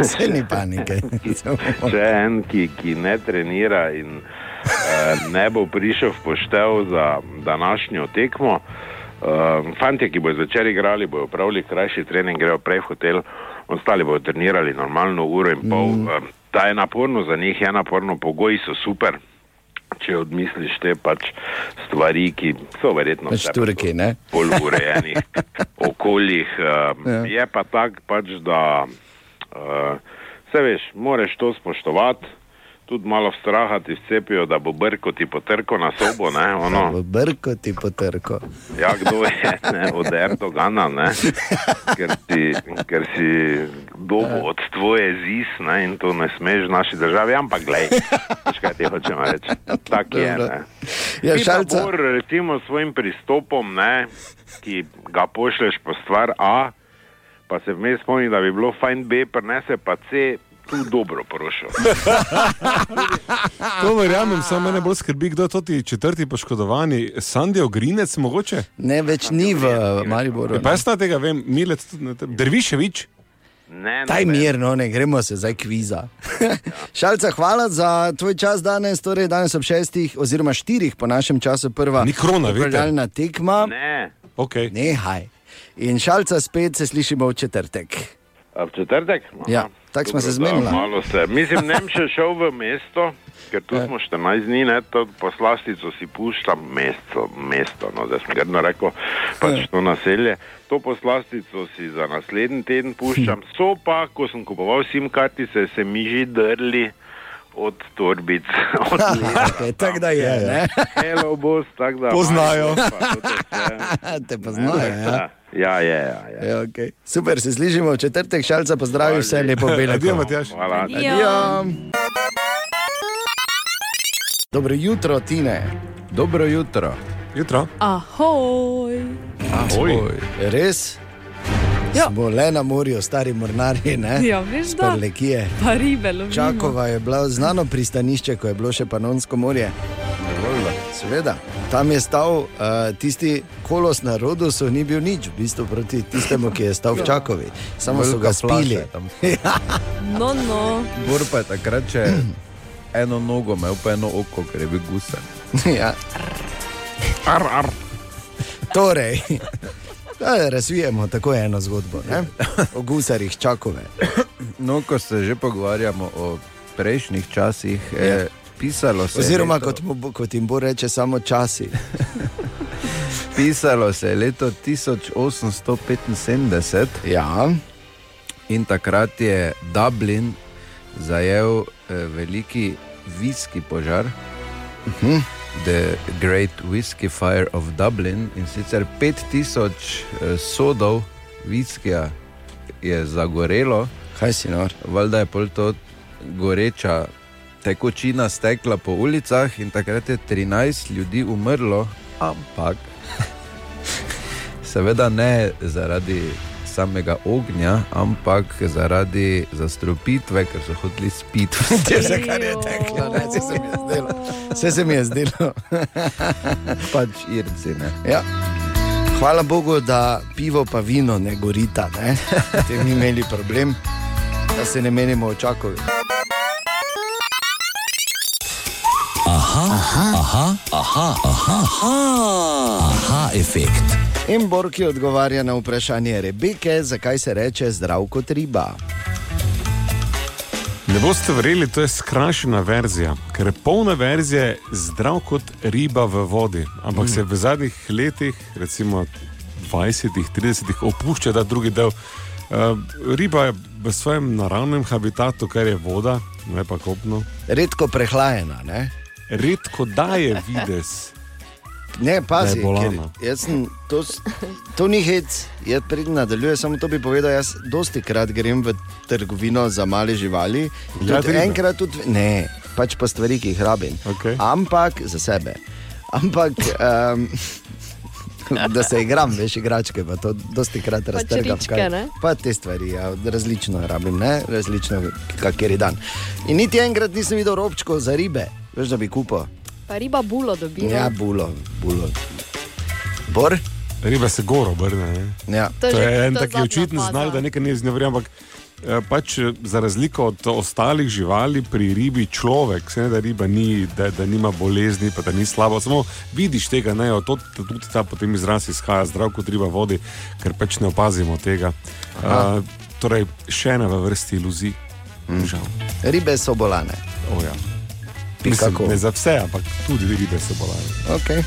Vse ni panike. Če en, ki, ki ne trenira in eh, ne bo prišel v poštev za današnjo tekmo. Uh, fantje, ki bodo zvečer igrali, bodo pravili krajši trening, grejo prej v hotel, ostali bodo trenirali normalno uro in pol. Mm. Uh, ta je naporno za njih, je naporno, pogoji so super. Če odmisliš te pač stvari, ki so verjetno Pač Turki, ne? bolj urejenih okoljih. Uh, Ja. Je pa tako, pač, da uh, se veš, moraš to spoštovati. Tudi malo straha ti vcepijo, da bo brko ti potrko na sobo. Ne, ono, V brko ti potrko. ja, kdo je ne, od Erdogana, ne, ker, si, ker si dobo od tvoje zis ne, in to ne smeš v naši državi. Ampak glej, kaj ti hočem reči. Tako je. Ne. Ja, Ti šalca. Bor, recimo s svojim pristopom, ne, ki ga pošleš po stvar A, pa se vmes spomni, da bi bilo fajn B, prenese pa C, tu dobro prošel. To verjamem, samo mene bolj skrbi, kdo je toti četrti poškodovani. Sandijo Grinec, mogoče? Ne, več ni v Mariboru. Pa jaz na tega vem, Milec, tudi ne Derviševič. Ne, Daj mirno, ne gremo se zdaj kviza. Šalca, hvala za tvoj čas danes, torej danes ob šestih oziroma štirih po našem času prva Ni krona, pripravljalna tekma. Ne. Okay. Nehaj. In šalca spet se slišimo v četrtek. A v četrtek? Ja, tako smo se da, zmenili. Malo se. Mislim, ne bom še šel v mesto, ker tu Ja. smo 14 dni, ne, to poslastico si puščam mesto, mesto no, zdaj sem grdno rekel, pač Ja. to naselje. To poslastico si za naslednji teden puščam. Hm. So pa, ko sem kupoval SIM kartice, se mi že drli od torbic. Od okay, tako da je. Ne? Hello, boss, tako da. Poznajo. Pa. Te poznajo. Ja. Ja, je, ja, je. Ja, okay. Super, se slišimo v četrtek, šalca, pozdravi vse lepo, bele. Adijo, Matjaž. Hvala. Adijo. Dobro jutro, Tine. Dobro jutro. Jutro. Ahoj. Oj. Res? Ja. Smo le na morju, stari mornari, ne? Ja, veš da. Prlekije. Pa ribe lovimo. Čakova je bilo znano pristanišče, ko je bilo še Panonsko morje. Seveda, tam je stal uh, tisti kolos na rodu, so ni bil nič, v bistvu proti tistemu, ki je stal v Čakovi. Samo so Velika ga spili. No, no. Bor pa je takrat, če eno nogo imel, pa eno oko, ker je bil gusa. ja. Ar, ar. Torej, da razvijemo tako eno zgodbo ne? o gusarjih Čakove. No, ko se že pogovarjamo o prejšnjih časih, je pisalo se. Oziroma, leto, kot, mu, kot jim bo reče, samo časi. Pisalo se je leto 1875. Ja. In takrat je Dublin zajel eh, veliki viski požar, Mhm. The Great Whisky Fire of Dublin. In sicer 5000 eh, sodov viskija je zagorelo. Kaj si nor? Valjda je pol to goreča tekočina stekla po ulicah in takrat je 13 ljudi umrlo, ampak seveda ne zaradi samega ognja, ampak zaradi zastrupitve, ker so hoteli spiti. Vse, kar je teklo, ne, vse se mi je zdelo. Vse se mi je zdelo. pač irci. Ne. Ja. Hvala Bogu, da pivo pa vino ne gorita, ne? Te mi imeli problem, da se ne menimo očakovi. Aha, aha, aha, aha, aha, aha, aha efekt. In Borki odgovarja na vprašanje Rebeke, zakaj se reče zdrav kot riba. Ne boste verjeli, to je skrajšana verzija, ker je polna verzija je zdrav kot riba v vodi. Ampak mm. se v zadnjih letih, recimo 20, 30, opušča ta drugi del. Uh, riba je v svojem naravnem habitatu, kar je voda, ne pa kopno. Redko prehlajena, ne? Redko daje vides. Ne, pazi, je sem, to, to ni hec, jaz pridem nadaljuje, samo to bi povedal. Jaz dosti krat grem v trgovino za male živali. Ja, Tudi enkrat tudi, ne, pač pa stvari, ki jih rabim. Okay. Ampak za sebe. Ampak. Um, Da se igram, veš, igračke, pa to dosti krat raztrgam. kaj- ne? Pa te stvari, ja, različno rabim, ne? različno, kateri dan. In niti enkrat nisem videl robčkov za ribe, veš, da bi kupil. Pa riba bulo dobi. Ja, ne? bulo, bulo. Bor? Riba se gor obrne. ne. Ja. To je To je en taki očiten znak, da nekaj ni z njim, ampak eh, pač eh, za razliko od ostalih živali, pri ribi človek, se ne da riba ni, da, da nima bolezni, pa da ni slabo. Samo vidiš tega, ne, od tudi ta potem izraz izhaja, zdrav kot riba vodi, ker pač ne opazimo tega. Aha. Uh, torej, še ena v vrsti iluzij. Mm. Žal. Ribe so bolane. O, ja. Mislim, ne za vse, ampak tudi ribe so bolane. Okay.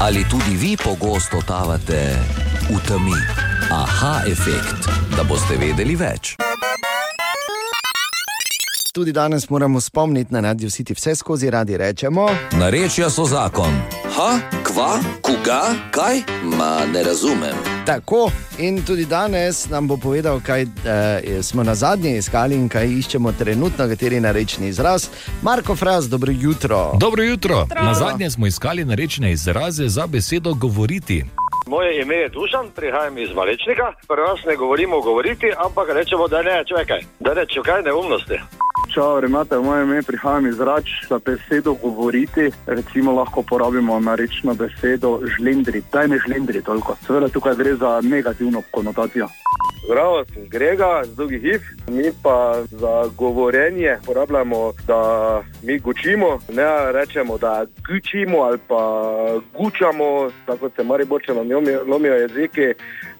Ali tudi vi pogosto totavate v temi? Aha efekt, da boste vedeli več. Tudi danes moramo spomniti na Radio City vse skozi radi rečemo. Narečja so zakon. Ha, kva, koga, kaj? Ma ne razumem. Tako, in tudi danes nam bo povedal, kaj eh, smo na zadnje iskali in kaj iščemo trenutno, kateri narečni izraz. Marko Fraz, dobro jutro. Dobro jutro. Na zadnje smo iskali narečne izraze za besedo govoriti. Moje ime je Dušan, prihajam iz Valečnika. Pri nas ne govorimo govoriti, ampak rečemo, da ne, čakaj, da ne, čakaj neumnosti. Čau, imate moje ime, prihajam iz Rač, za besedo govoriti. Recimo lahko porabimo narečno besedo žlendri. Daj ne žlendri toliko. Seveda tukaj gre za negativno konotacijo. Zdravo, sem Grega, z dolgih hiv. Mi pa za govorjenje uporabljamo, da mi gučimo, ne rečemo, da gučimo ali pa gučamo, tako se mari boče nam lomijo, lomijo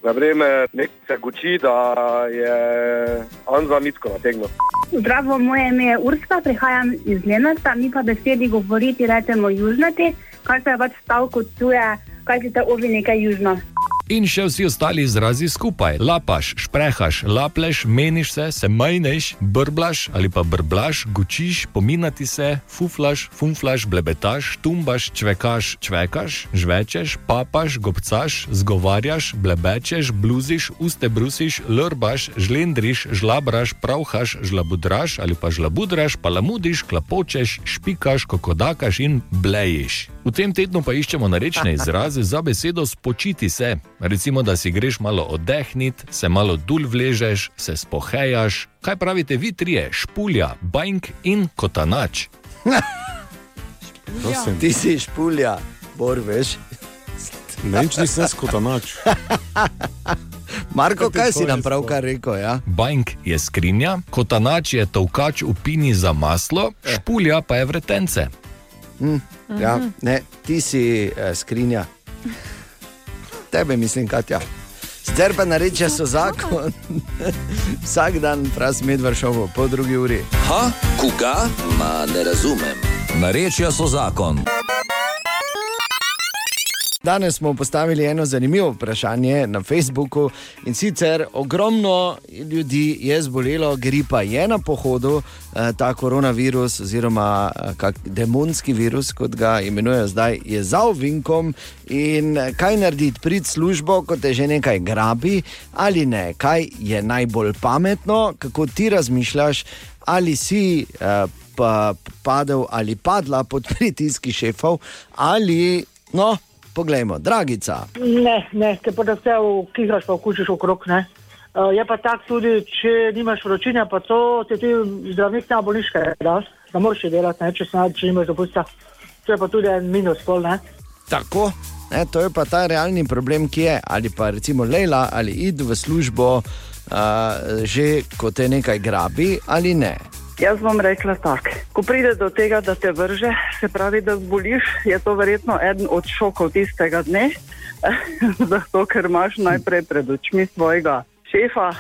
Naprimer, nek se guči, da je Anza Mitko nategnil. Zdravo, moje ime je Urska, prihajam iz Lenarta, mi pa besedi govoriti rečemo južnati, kar se pač stavko tuje, kaj si te ovi nekaj južno. In še vsi ostali izrazi skupaj. Lapaš, šprehaš, lapleš, meniš se, se majneš, brblaš ali pa brblaš, gučiš, pominati se, fuflaš, funflaš, blebetaš, tumbaš, čvekaš, čvekaš, žvečeš, papaš, gobcaš, zgovarjaš, blebečeš, bluziš, uste brusiš, lrbaš, žlendriš, žlabraš, pravhaš, žlabudraš ali pa žlabudraš, palamudiš, klapočeš, špikaš, kokodakaš in blejiš. V tem tednu pa iščemo narečne izraze za besedo spočiti se. Recimo, da si greš malo oddehniti, se malo dul vležeš, se spohejaš. Kaj pravite vi trije, špulja, bank in kotanač? To sem. Ti si špulja, bor veš. Ne vem, če nisem jaz kotanač. Marko, Kaj si nam pravkar rekel? Ja? Bank je skrinja, kotanač je tovkač v pini za maslo, špulja pa je vretence. Hm, ja, ne, ti si eh, skrinja. Tebe mislim, Katja. Sicer pa nareče so zakon. Vsak dan fraz medvršovo po drugi uri. Ha, koga? Ma ne razumem. Narečja so zakon. Danes smo postavili eno zanimivo vprašanje na Facebooku in sicer ogromno ljudi je zbolelo, gripa. Je na pohodu, eh, ta koronavirus oziroma eh, kak demonski virus, kot ga imenujejo zdaj, je za ovinkom in eh, kaj narediti, prid službo, ko te že nekaj grabi ali ne, kaj je najbolj pametno, kako ti razmišljaš, ali si. Uh, Pa padel ali padla pod pritiski šefov, ali, no, poglejmo, dragica. Ne, ne, te pa da vse kihaš, pa okušiš okrog. Ne. Uh, je pa tako tudi, če nimaš vročine, pa to ti ti zdravnik na bolniške daš, da moraš delati, ne, če, sna, če nimaš dopusta. To je pa tudi en minus pol, ne. Tako, ne, to je pa ta realni problem, ki je. Ali pa recimo Leila, ali id v službo, uh, že ko te nekaj grabi, ali ne. Jaz bom rekla tako. Ko pride do tega, da te vrže, se pravi, da zboliš, je to verjetno eden od šokov tistega dne, zato ker imaš najprej pred očmi svojega šefa,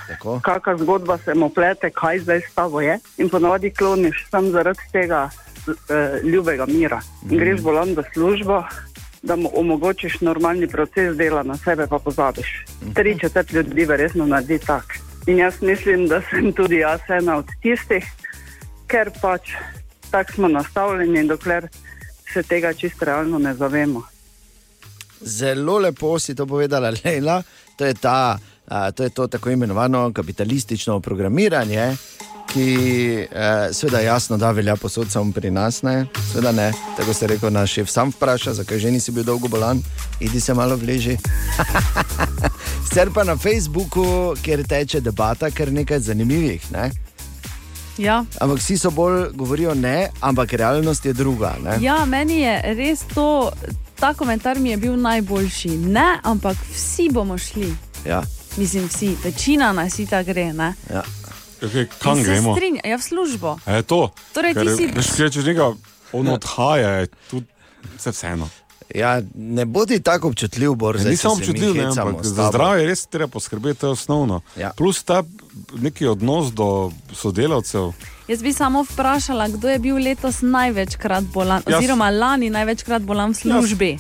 kakšna zgodba se mu plete, kaj zdaj s tabo je. In ponovadi kloniš sam zaradi tega eh, ljubega mira. In greš bolan v službo. Da mu omogočiš normalni proces dela, na sebe pa pozabiš. Tri četrt ljudi verjetno naredi tako. In jaz mislim, da sem tudi jaz ena od tistih, ker pač tako smo nastavljeni, dokler se tega čisto realno ne zavemo. Zelo lepo si to povedala, Leila. To je, ta, a, to, je to tako imenovano kapitalistično programiranje, ki eh, seveda jasno da velja posod samo pri nas. Ne? Seveda ne, tako se reče, naš šef sam vpraša, zakaj že nisi bil dolgo bolan, idi se malo vleži. Sicer pa na Facebooku, kjer teče debata, ker nekaj zanimivih. Ne? Ja. Ampak vsi so bolj govorijo ne, ampak realnost je druga. Ne? Ja, meni je res to, ta komentar mi je bil najboljši. Ne, ampak vsi bomo šli. Ja. Mislim, vsi, večina nas ita gre. Ne? Ja. Okay, kam gremo? strinja- Ja, v službo. A Je to. Torej, ti Ker, si- veš, če češ nekaj, on odhaja, je tudi vse vseeno. Ja, ne bodi tako občutljiv, Bor, Ja, Nisem občutljiv, ne, ampak za zdravje res treba poskrbeti, to je osnovno. Ja. Plus ta neki odnos do sodelavcev. Jaz bi samo vprašala, kdo je bil letos največkrat bolan, Jaz. oziroma lani največkrat bolan v službi.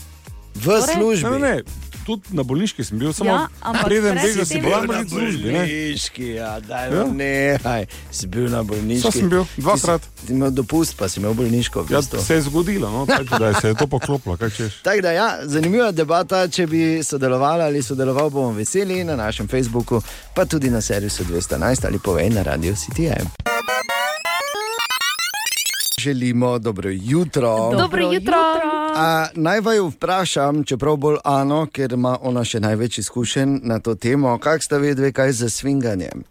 V Torej- Ne, ne, ne, tudi na bolniški sem bil, samo Ja, preden pred tega si tem- bil Na na službi. ne. bolniški, ja, daj, Ja. ja. ne, si bil na bolniški. Saj sem bil, Ti si- dvakrat. Si imel dopust, pa si imel bolniško. Ja, se je zgodilo, no, tako da se je to poklopilo. Tako da, ja, zanimiva debata, če bi sodelovali ali sodeloval, bomo veseli na našem Facebooku, pa tudi na servisu 211 ali povej na radio CTM. Želimo dobro jutro. Dobro jutro. A, naj vaju vprašam, čeprav bolj Ano, ker ima ona še največ izkušenj na to temo, kak sta vedve, kaj za svinganjem.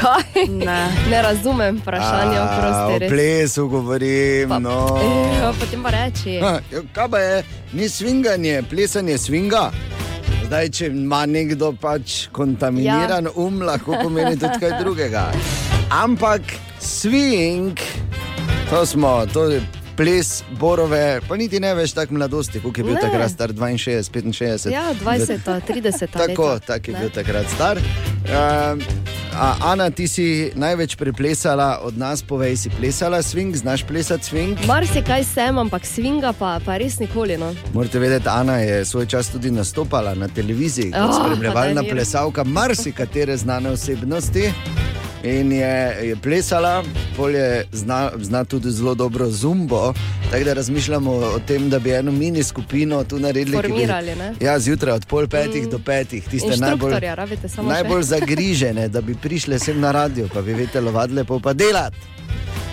Kaj? Ne. ne razumem vprašanja, oprosti. O plesu govorim. Pa- no. Ja, potem pa reči. Ha, kaj pa je, ni svinganje, plesanje svinga. Zdaj, če ima nekdo pač kontaminiran ja. um, lahko pomeni tudi kaj drugega. Ampak swing, to smo, to je ples borove, pa niti ne veš tako mladosti, kot je bil Ne. takrat star 62, 65. Ja, 20, 30. Tako, tako je Ne. bil takrat star. Um, a, Ana, ti si največ preplesala od nas, povej si plesala swing, znaš plesati swing? Marsikaj sem, ampak svinga pa, pa res nikoli. No. Morate vedeti, Ana je svoj čas tudi nastopala na televiziji kot Oh, spremljevalna plesalka marsikatere znane osebnosti. In je, je plesala, polje zna, zna tudi zelo dobro zumbo. Tako da razmišljamo o tem, da bi eno mini skupino tu naredili. bi- Formirali, ne? Ja, zjutraj od pol petih mm. do petih, tiste najbolj, najbolj zagrižene, da bi prišle sem na radio, pa bi vetelovadle pa pa delati.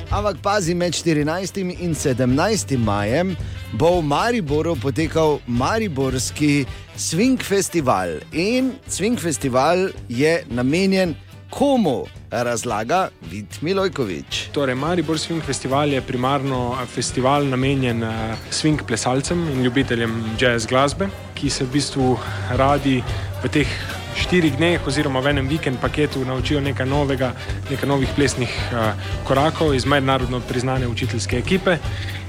Ampak pazi, med 14. in 17. majem bo v Mariboru potekal Mariborski Swing Festival. In Swing Festival je namenjen komu, razlaga Vid Milojkovič. Torej, Maribor Swing Festival je primarno festival namenjen eh, swing plesalcem in ljubiteljem jazz glasbe, ki se v bistvu radi v teh štirih dneh oziroma v enem vikend paketu naučijo nekaj novega, nekaj novih plesnih uh, korakov iz mednarodno priznane učiteljske ekipe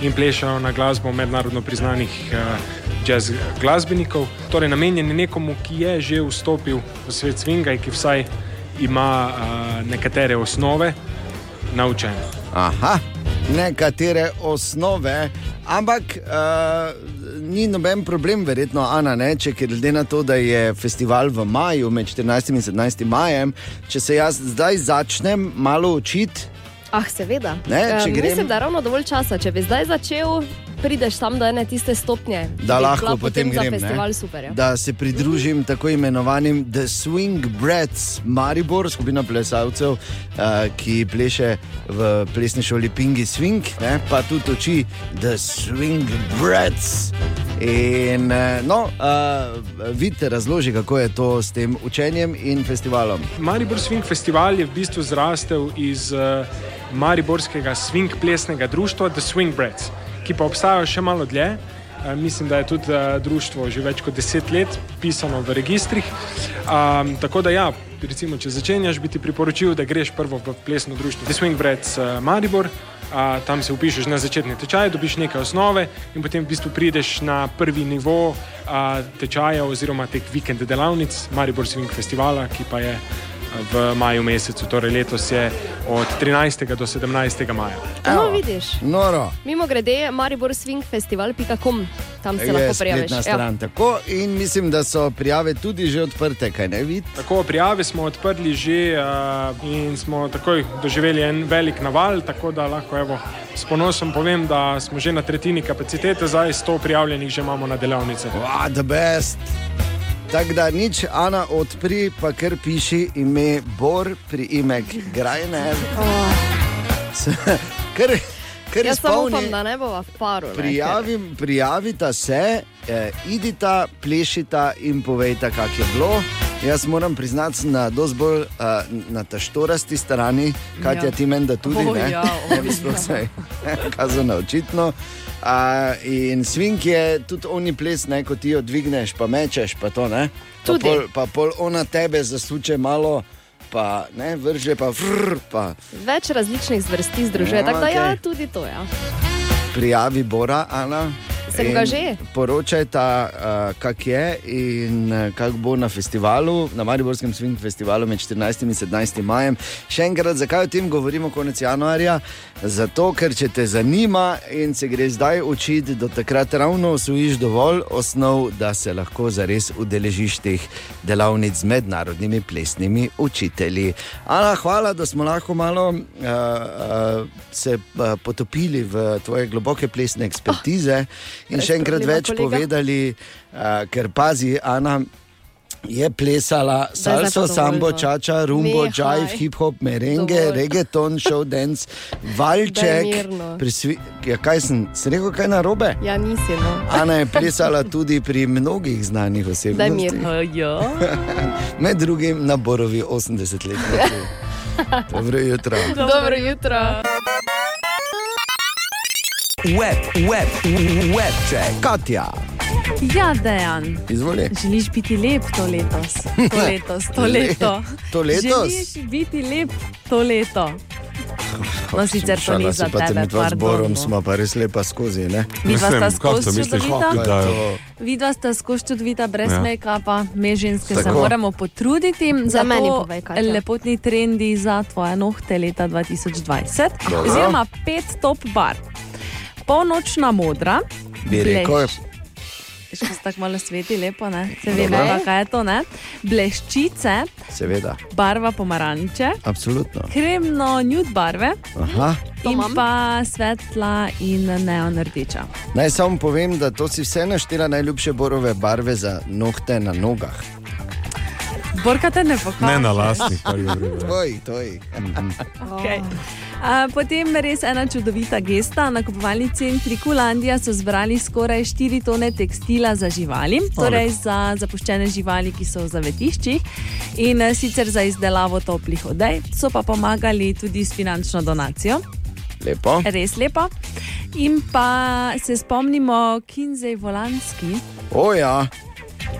in plešajo na glasbo mednarodno priznanih uh, jazz glasbenikov. Torej, namenjen je nekomu, ki je že vstopil v svet swinga in ki vsaj ima uh, nekatere osnove naučene. Aha, nekatere osnove, ampak uh, ni noben problem, verjetno, Ana, ne? če ker glede na to, da je festival v maju, med 14 in 17 majem, če se jaz zdaj začnem malo učiti. Ah, seveda. Ne, grem- Mislim, da je ravno dovolj časa. Če bi zdaj začel, prideš tam do ene tiste stopnje. Da lahko potem za grem, festival super. Ja. da se pridružim tako imenovanim The Swing Brats Maribor, skupina plesalcev, uh, ki pleše v plesni šoli Pingi Swing, ne? pa tudi uči The Swing Brats. In uh, no, uh, vidite, razloži, kako je to s tem učenjem in festivalom. Maribor Swing Festival je v bistvu zrastel iz uh, Mariborskega swing plesnega društva The Swing Brats, ki pa obstaja še malo dlje. Uh, mislim, da je tudi uh, društvo že več kot deset let pisano v registrih. Um, tako da, ja, recimo, če začenjaš, bi ti priporočil, da greš prvo v plesno društvo The Swing Brats uh, Maribor. A, tam se upišeš na začetni tečaj, dobiš nekaj osnove in potem v bistvu prideš na prvi nivo a, tečaja oziroma teh vikend delavnic Maribor Swing Festivala, ki pa je v maju mesecu, torej letos je od 13. do 17. maja. No, vidiš. Noro. Mimo grede, mariborswingfestival.com, tam se Je lahko prijaviš. spletna Ja. stran. Tako, in mislim, da so prijave tudi že odprte, kaj ne vidiš? Tako, prijave smo odprli že uh, in smo takoj doživeli en velik naval, tako da lahko evo, s ponosom povem, da smo že na tretjini kapacitete, zdaj 100 prijavljenih že imamo na delavnice. Wow, the best. Tako da nič, Ana, odpri, pa kar piši ime Bor, priimek Grajner. S- Kar, kar Jaz samo izpolni. upam, da ne bova v paru. ne, ker- Prijavim, prijavita se, eh, idita, plešita in povejta, kak je bilo. Jaz moram priznati, na dosti bolj uh, na taštorasti strani, Katja, Ja. ja. ti meni, da tudi O, ne. ja, o, ne bi sploh ja. se kazano očitno. Uh, in svink je tudi oni ples, ne, ko ti jo dvigneš, pa mečeš, pa to ne. Pa Tudi. pol, pa pol ona tebe zasuče malo, pa ne, vrže pa vrr, pa Več različnih zvrsti združuje, Ja, ja, tako da ja, okej. tudi to. Ja. prijavi Bora, Ana. Sem ga že. Poročajta, uh, kak je in uh, kak bo na festivalu, na Mariborskem Swing festivalu med 14 in 17 majem. Še enkrat, zakaj o tem govorimo konec januarja? Zato, ker če te zanima in se gre zdaj učiti, do takrat ravno osvojiš dovolj osnov, da se lahko zares udeležiš teh delavnic z mednarodnimi plesnimi učitelji. Ana, hvala, da smo lahko malo uh, uh, se uh, potopili v tvoje globoke plesne ekspertize oh, in še enkrat več kolega. povedali, uh, ker pazi, Ana. Je plesala salso, sambo, čača, rumbo, Nehaj. jive, hip-hop, merengue, Dovolj. reggaeton, show dance, valček. Prisvi... Ja, kaj sem, sem rekel, kaj narobe? ja, nisi. No. Ana je plesala tudi pri mnogih znanih osebnostih. mirno. Med drugim na Borovi 80-letniku. Dobro jutro. Dobro jutro. Web, web, web check. Katja, Ja, dejan. izvoli. Želiš biti lep to letos, to letos, to leto. To letos? Želiš biti lep to leto. No, sicer to ni za tebe, mi dva z Borom no. smo pa res lepa skozi, ne? Vidva sta skozi čudovita. da- Vidva sta skozi čudovita, brez Ja. make-upa, me ženske Tako. se moramo potruditi. Za meni povej, Katja. lepotni trendi za tvoje nohte leta 2020. Dobro. Oziroma pet top bar. Polnočna modra, Bi rekel, se tako malo sveti, lepo, ne? Se Dobro. vemo, kaj je to, ne? Bleščice, seveda, barva pomaranče, absolutno. kremno nude barve Aha. In pa svetla in neon rdeča. Naj samo povem, da to si vse naštela najljubše borove barve za nohte na nogah. Borka te ne pokaže. Ne na lastnih, kar je vredno. Tvoj, tvoj. Okay. A, potem res ena čudovita gesta. Na kupovalni centri Kulandija so zbrali skoraj 4 tone tekstila za živali, torej za zapuščene živali, ki so v zavetiščih in eh, sicer za izdelavo toplih odej, so pa pomagali tudi s finančno donacijo. Lepo. Res lepo. In pa se spomnimo Kinzej Volanski, O ja,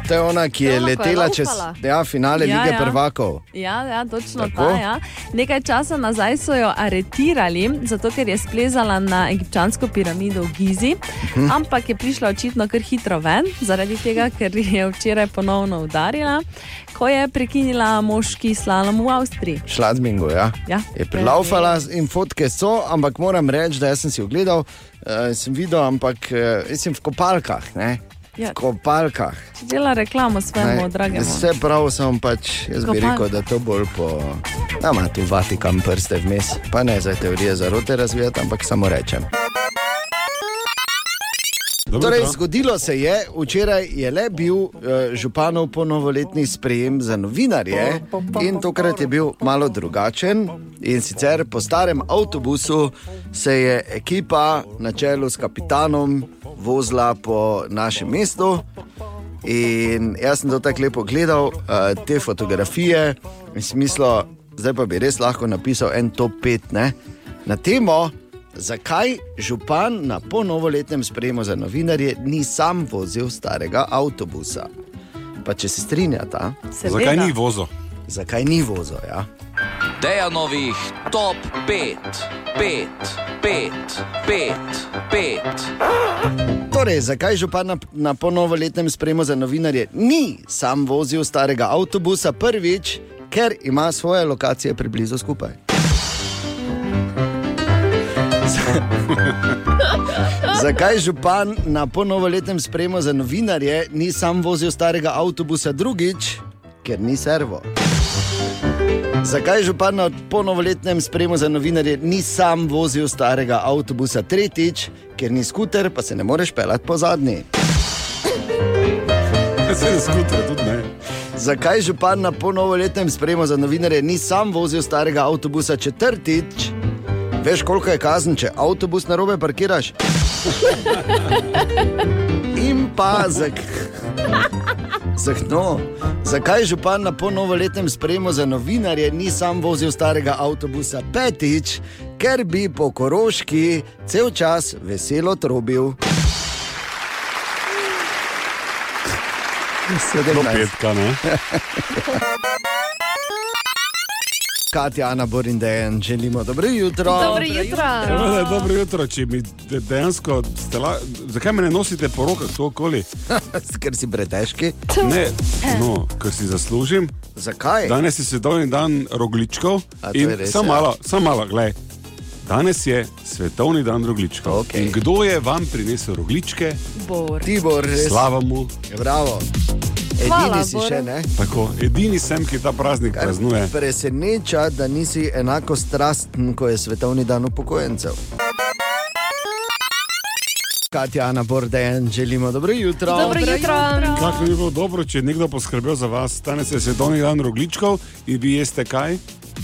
To je ona, ki je To, ko je letela čez ja, finale Ja, lige ja. prvakov. Ja, ja, točno Tako? ta. Ja. Nekaj časa nazaj so jo aretirali, zato ker je splezala na egipčansko piramido v Gizi, Mhm. ampak je prišla očitno kar hitro ven, zaradi tega, ker je včeraj ponovno udarila, ko je prekinila moški slalom v Avstriji. Šladmingo, ja. Ja. Je prilaufala in fotke so, ampak moram reči, da sem si ogledal, uh, sem videl, ampak uh, sem v kopalkah. Ne? Ja. Kopalkah. Dela reklamo svojemu dragemu. Vse prav, sem pač, jaz bi Kopalke. rekel, da to bolj po. Da ima tu Vatikan prste vmes, pa ne za teorije zarote razvijati, ampak samo rečem. Dobro Torej, zgodilo se je, včeraj je le bil uh, županov ponovoletni sprejem za novinarje in tokrat je bil malo drugačen. In sicer po starem avtobusu se je ekipa na čelu s kapitanom vozila po našem mestu. In jaz sem to tako lepo gledal, uh, te fotografije, in si mislil, zdaj pa bi res lahko napisal en top 5 ne? na temo, zakaj župan na ponovoletnem sprejemu za novinarje ni sam vozil starega avtobusa. Pa če se strinjata, Seveda. Zakaj ni vozil? Zakaj ni vozil? Ja? Dejanovih top 5, 5, 5, 5, 5. Torej, zakaj župan na, na ponovoletnem sprejemu za novinarje ni sam vozil starega avtobusa? Prvič, ker ima svoje lokacije preblizu skupaj. Zakaj župan na ponovoletnem sprejemu za novinarje ni sam vozil starega avtobusa drugič, ker ni servo? Zakaj župan na ponovoletnem sprejemu za novinarje ni sam vozil starega avtobusa tretjič, ker ni skuter, pa se ne moreš pelati po zadnji? Se ne skuter, tudi ne. Zakaj župan na ponovoletnem sprejemu za novinarje ni sam vozil starega avtobusa četrtič? Veš, koliko je kazen, če avtobus na robe parkiraš? In pa zak... Zahno. Zakaj župan na ponovoletnem sprejemu za novinarje ni sam vozil starega avtobusa petič, ker bi po koroški cel čas veselo trobil? Do petka, ne? Katja, Ana, Borin, Dejan, želimo dobro jutro. Dobro jutro. Seveda, dobro jutro, če mi de- dejansko la... Zakaj me ne nosite po rokah, to okoli? Ker si pretežki. Ne, no, ker si zaslužim. Zakaj? Danes je svetovni dan rogličkov. A to je In res, samo ja. malo, samo malo, gledaj. Danes je svetovni dan rogličkov. Okay. In kdo je vam prinesel rogličke? Bor. Tibor, res. Slava mu. Bravo. Hvala, Edini si Bor. še ne. Tako, edini sem, ki ta praznik Kar praznuje. Preseneča, da nisi enako strasten, ko je svetovni dan upokojencev. Katja, Ana, Bordejan, želimo dobro jutro. Dobro jutro. Kako bi bilo dobro, če je nekdo poskrbel za vas? Danes je svetovni dan rogličkov in vi jeste kaj?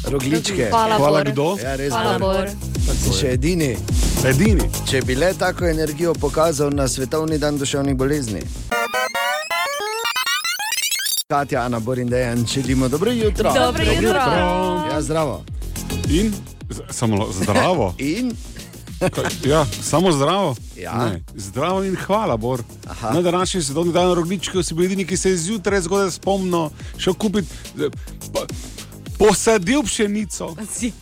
Rogličke. Hvala, Hvala Bor. kdo? Ja, res, Hvala, Bor. Bor. Si še edini. Edini. Če bi le tako energijo pokazal na svetovni dan duševnih bolezni. Katja, Ana, Borin, Dejan, želimo dobro jutro. Dobro jutro. Ja, zdravo. In samo zdravo. In Kaj- Ja, samo zdravo. Ja. Ne, zdravo in hvala, Bor. Aha. Na današnji svetovni dan rogličkov si bil edini, ki se je zjutraj zgodaj spomnil, šel kupiti, eh, pa- posadil pšenico,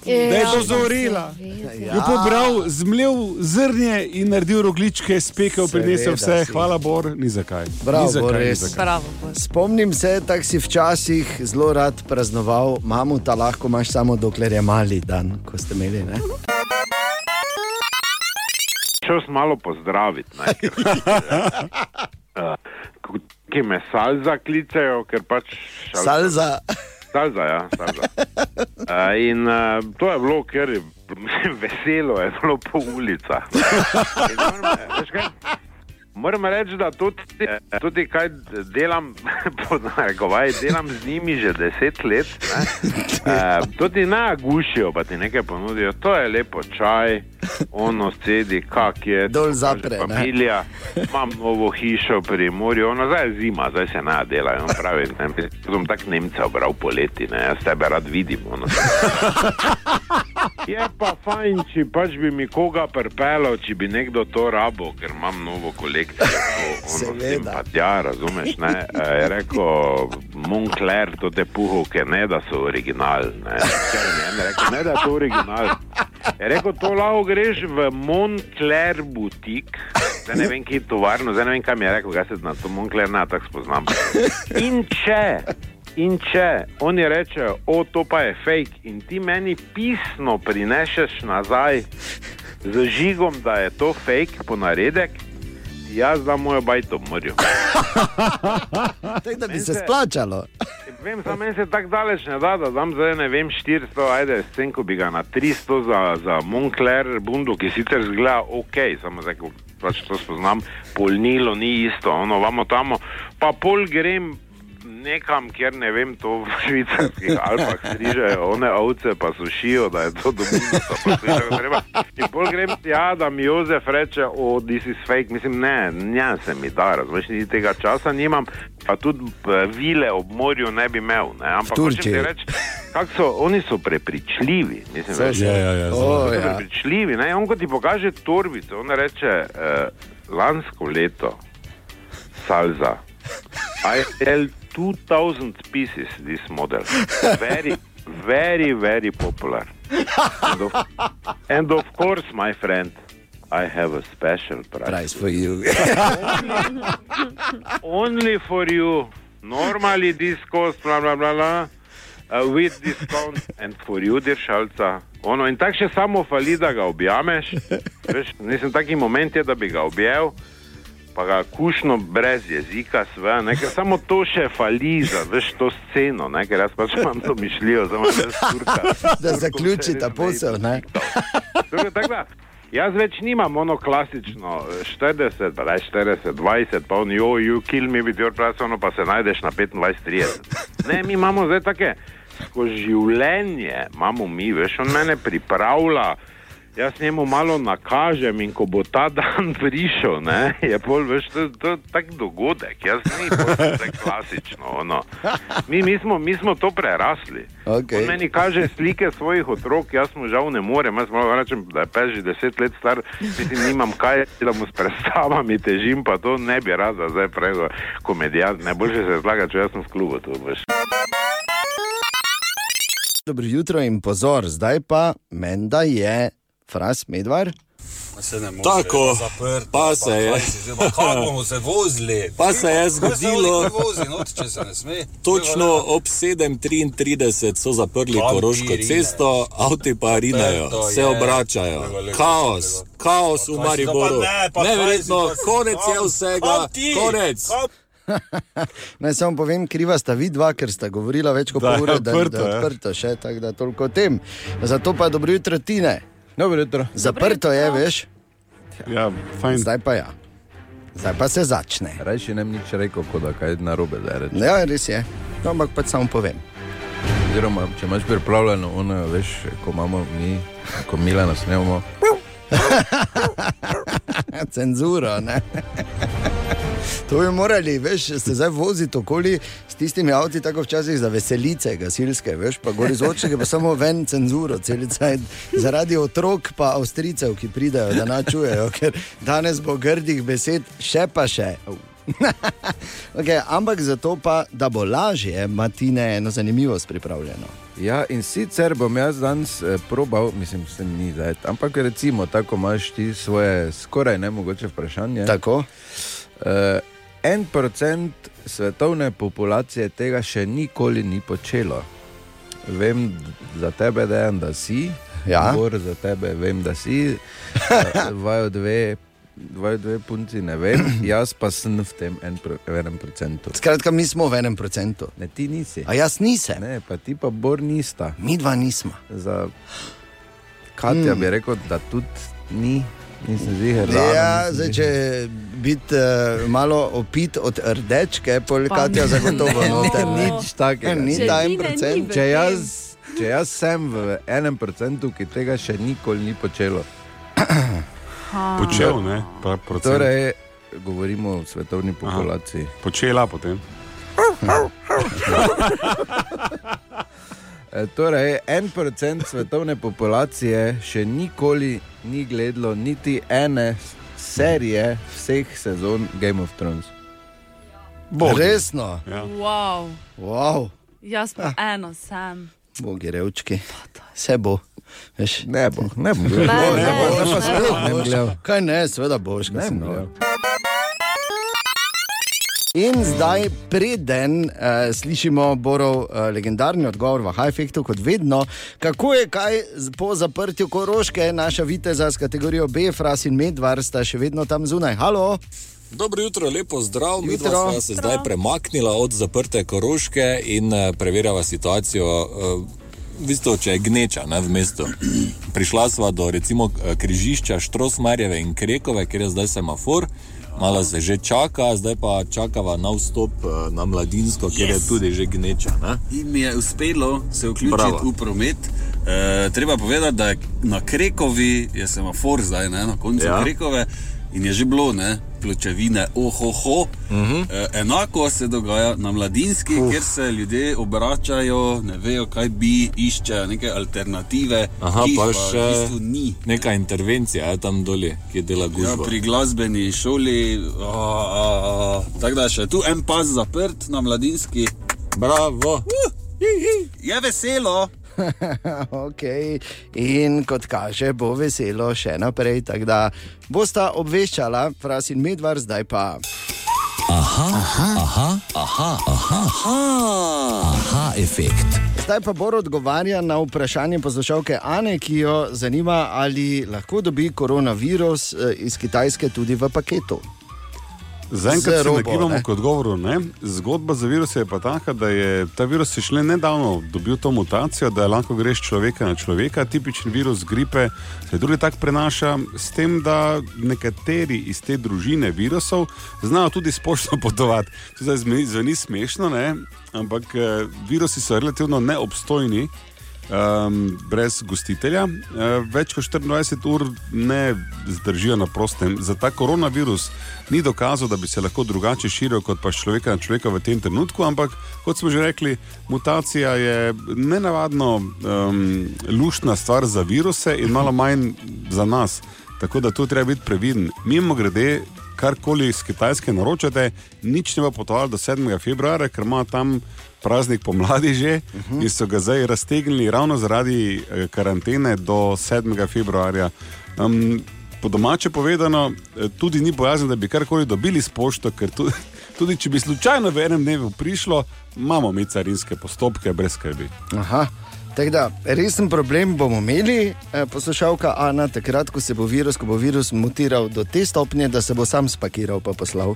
da je dozorela. Ja. Jo pobral, zmlel zrnje in naredil rogličke, spekel, prinesel vse. si. Hvala, Bor, ni zakaj. Bravo, ni zakaj, Bor, ni res. zakaj. Bravo. Spomnim se, da si včasih zelo rad praznoval, mamuta lahko imaš samo dokler je mali dan, ko ste imeli. Ne? Šel sem malo pozdraviti. ne, ker, ko- Ki me salza klicajo, ker pač. šal- Salza. Salza, ja, salza. Uh, in uh, to je bilo, ker je veselo, je bilo po ulicah. Moram, reči, da tudi, eh, tudi kaj delam, pod narekovaj, delam z njimi že deset let. Ne? Uh, tudi ne gušijo, pa ti nekaj ponudijo. To je lepo čaj, ono sedi, kak je. Dol zapre, ne. Familija, imam novo hišo pri morju, ono zdaj je zima, zdaj se ne dela. On pravi, ne, sem tak Nemca obral poleti, ne, jaz tebe rad vidim. Ono. Je pa fajn, če pač bi mi koga prepelo, če bi nekdo to rabo, ker imam novo kolekcijo. Seveda. Pa ja, razumeš, ne? Je rekel, Moncler, to te puhovke, ne da so original. Ne, Ker en rekel, ne da je to original. Je rekel, to lahko greš v Moncler butik, zdaj ne vem, kje je tovarno, zdaj ne vem, kaj mi je rekel, kaj se na to Moncler ne tako spoznam. In če, in če oni rečejo, o, to pa je fake, in ti meni pisno prinešeš nazaj z žigom, da je to fake ponaredek, jaz dam mojo bajto v morju. Tako da bi se splačalo. Vem, za meni se tako daleč ne da, da dam zdaj ne vem 400, ajde, s tem, ko bi ga na 300 za, za Moncler bundu, ki sicer zgleda ok, samo zdaj, ko pač to spoznam, polnilo ni isto, ono vamo tamo, pa pol grem nekam, kjer ne vem, to v švicarskih Alpah strižejo, one ovce pa sušijo, da je to dobro. In pol grem tja, da mi Jozef reče, o, this is fake, mislim, ne, ne se mi da, razumeš, niti tega časa nimam, pa tudi eh, vile ob morju ne bi imel, ne, ampak hočem ti reči, kako so, oni so prepričljivi, mislim, Saj že. Ja, ja, ja, O, ja. prepričljivi, ne, on ko ti pokaže torbico, on reče, uh, lansko leto, salza, I sell 2000 pieces this model. Very, very, very popular. And of, and of course, my friend, I have a special price. Price for you. Only for you. Normally this cost bla bla bla bla. Uh, with discount and for you, dear Šalca. Ono, in tako še samo fali, da ga objameš. Veš, nisem taki moment, je, da bi ga objel, pa ga kušno brez jezika, sve, ne, ker samo to še fali za veš, to sceno, ne, ker jaz pač imam to mišljivo, samo da skurka. Da zaključi ta posel, ne? Tako, tako da, jaz več nimam ono klasično eh, 40, pa daj 40, 20, pa on, jo, you kill me with your price, ono pa se najdeš na 25, 30. Ne, mi imamo zdaj take, skozi življenje imamo mi, veš, on mene pripravlja. Jaz njemu malo nakažem in ko bo ta dan prišel, ne, je pol več to, to tak dogodek, jaz ni pol tako klasično. Ono. Mi, mi, smo, mi smo to prerasli. Okay. On meni kaže slike svojih otrok, jaz mu žal ne morem, jaz moram reči, da je pes že deset let star, mislim, nimam kaj, da mu s predstavami težim, pa to ne bi rad, da zdaj prego komedijant, najboljše se zlaga, če jaz sem v klubu tu, veš. Dobro jutro in pozor, zdaj pa menda je Fras Medvar. Tako, pa se je. Kako bomo se vozili? Pa se je zgodilo. Vozi, not, če se ne sme. Točno ob 7:33 so zaprli Koroško cesto, avti pa rinajo, To se obračajo. Kaos, kaos v Mariboru. pa pa Neverjetno, pa- konec je vsega, konec. Naj samo povem, kriva sta vi dva, ker sta govorila več kot Da je pol ure, da, odprto, da je ja. odprto še, tako da toliko o tem. Zato pa dobro jutro, Tine. Dobro jutro. Zaprto je, veš? Ja, fajn. Zdaj pa ja. Zdaj pa se začne. Rajši ne bi nič rekel, kot da kaj na robe zdaj reče. Ja, res je. No, ampak pač samo povem. Oziroma, če imaš pripravljeno, ono, veš, ko imamo mi, ko Milana snemamo. Cenzuro, ne. To bi morali, veš, se zdaj voziti okoli s tistimi avti, tako včasih za veselice, gasilske, veš, pa gori zvočnike, pa samo ven cenzuro, celica zaradi otrok, pa avstricev, ki pridejo, da načujejo, ker danes bo grdih besed, še pa še. okay, ampak zato pa, da bo lažje, ima Tine eno zanimivost pripravljeno. Ja, in sicer bom jaz danes eh, probal, mislim, se ni zdaj, ampak recimo, tako imaš ti svoje skoraj nemogoče vprašanje. Tako. Uh, en procent svetovne populacije tega še nikoli ni počelo. Vem za tebe, dejan, da si. Ja. Bor za tebe vem, da si. Vajo dve, vajo dve punci ne vem, jaz pa sem v tem en pro, enem procentu. Skratka, mi smo v enem procentu. Ne, ti nisi. A jaz nisem. Ne, pa ti pa Bor nista. Mi dva nismo. Za Katja Mm. bi rekel, da tudi ni, nisem ziger. Ja, zdaj, če biti uh, malo opit od rdečke, polkatja zagotovo ne, noter. ne, nič takega. Ni Če ta en procent. v Če jaz, če jaz sem v enem procentu, ki tega še nikoli ni počelo. Počel, ne? Pa procent. Torej, govorimo o svetovni populaciji. Počela potem. E, Torej, en procent svetovne populacije še nikoli ni gledalo niti ene serije vseh sezon Game of Thrones. Bogi. Resno? Ja. Wow. Wow. Jaz pa eno sem. Bogi revčki. Vse bo. Veš, ne bo, ne bo. Ne, Ne, ne, ne, bo, ne, ne, ne. ne, Ne boš. gledal. Kaj ne, seveda boš, kaj Ne sem bom gledal. In zdaj, preden uh, slišimo Borov uh, legendarni odgovor v Hajfektu, kot vedno, kako je kaj po zaprtju Koroške, naša viteza s kategorijo B, Fras in Medvar sta še vedno tam zunaj. Halo? Dobro jutro, lepo zdrav. Mi sva se zdaj premaknila od zaprte Koroške in eh, preverjava situacijo. eh, V bistvu, če je gneča ne, v mestu. Prišla sva do recimo križišča Štrosmarjeve in Krekove, kjer je zdaj semafor. Malo se že čaka, zdaj pa čakava na vstop eh, na mladinsko, kjer yes. je tudi že gneča. Ne? In mi je uspelo se vključiti Bravo. v promet. E, treba povedati, da je na Krekovi je semafor zdaj, ne, na koncu ja. Krekove in je že bilo, ne, pločevine, ohoho. Uh Mhm. -huh. e, enako se dogaja na mladinski, uh. kjer se ljudje obračajo, ne vejo, kaj bi, iščejo neke alternative. Aha, pa v še bistvu ni. neka intervencija je tam dolje, ki dela Ja, gužvo. pri glasbeni šoli, tako da še tu en pas zaprt na mladinski. Bravo. Je veselo. okay. In kot kaže, bo veselo še naprej. Tako da bosta obveščala, Fras in Medvar, zdaj pa. Aha, aha, aha, aha, aha, aha, aha efekt. Zdaj pa Bor odgovarja na vprašanje poslušalke Ane, ki jo zanima, ali lahko dobi koronavirus eh, iz Kitajske tudi v paketu. Zaenkrat se nagibamo k odgovoru. Ne? Zgodba za virus je pa taka, da je ta virus šele nedavno dobil to mutacijo, da lahko greš človeka na človeka. Tipični virus gripe se drugi tak prenaša, s tem, da nekateri iz te družine virusov znajo tudi spoštovano potovati. To zdaj zveni, zveni smešno, ne? ampak eh, virusi so relativno neobstojni. Um, brez gostitelja, uh, več kot 24 ur ne zdržijo na prostem. Za ta koronavirus ni dokazal, da bi se lahko drugače širil kot pa s človeka na človeka v tem trenutku, ampak kot smo že rekli, mutacija je nenavadno um, luštna stvar za viruse in malo manj za nas. Tako da tu treba biti previden. Mimo grede, karkoli iz Kitajske naročate, nič ne bo potovalo do 7. februarja, ker ima tam praznik pomladi že uh -huh. in so ga zdaj raztegnili ravno zaradi eh, karantene do 7. februarja. Um, po domače povedano, eh, tudi ni bojazen, da bi karkoli dobili s pošto, ker tudi, tudi če bi slučajno v enem dnevu prišlo, imamo mi carinske postopke brez skrbi. Aha. Tako da, resen problem bomo imeli, eh, poslušalka Ana, takrat, ko se bo virus, ko bo virus mutiral do te stopnje, da se bo sam spakiral in poslal.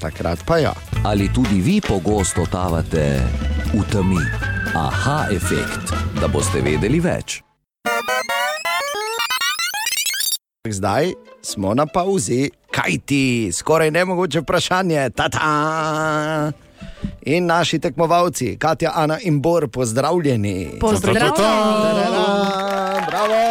Takrat pa ja. Ali tudi vi pogosto totavate v temi? Aha efekt, da boste vedeli več. Zdaj smo na pauzi, kaj ti, skoraj nemogoče vprašanje. Ta-ta! In naši tekmovalci, Katja, Ana in Bor, pozdravljeni. Pozdravljeni. Bravo!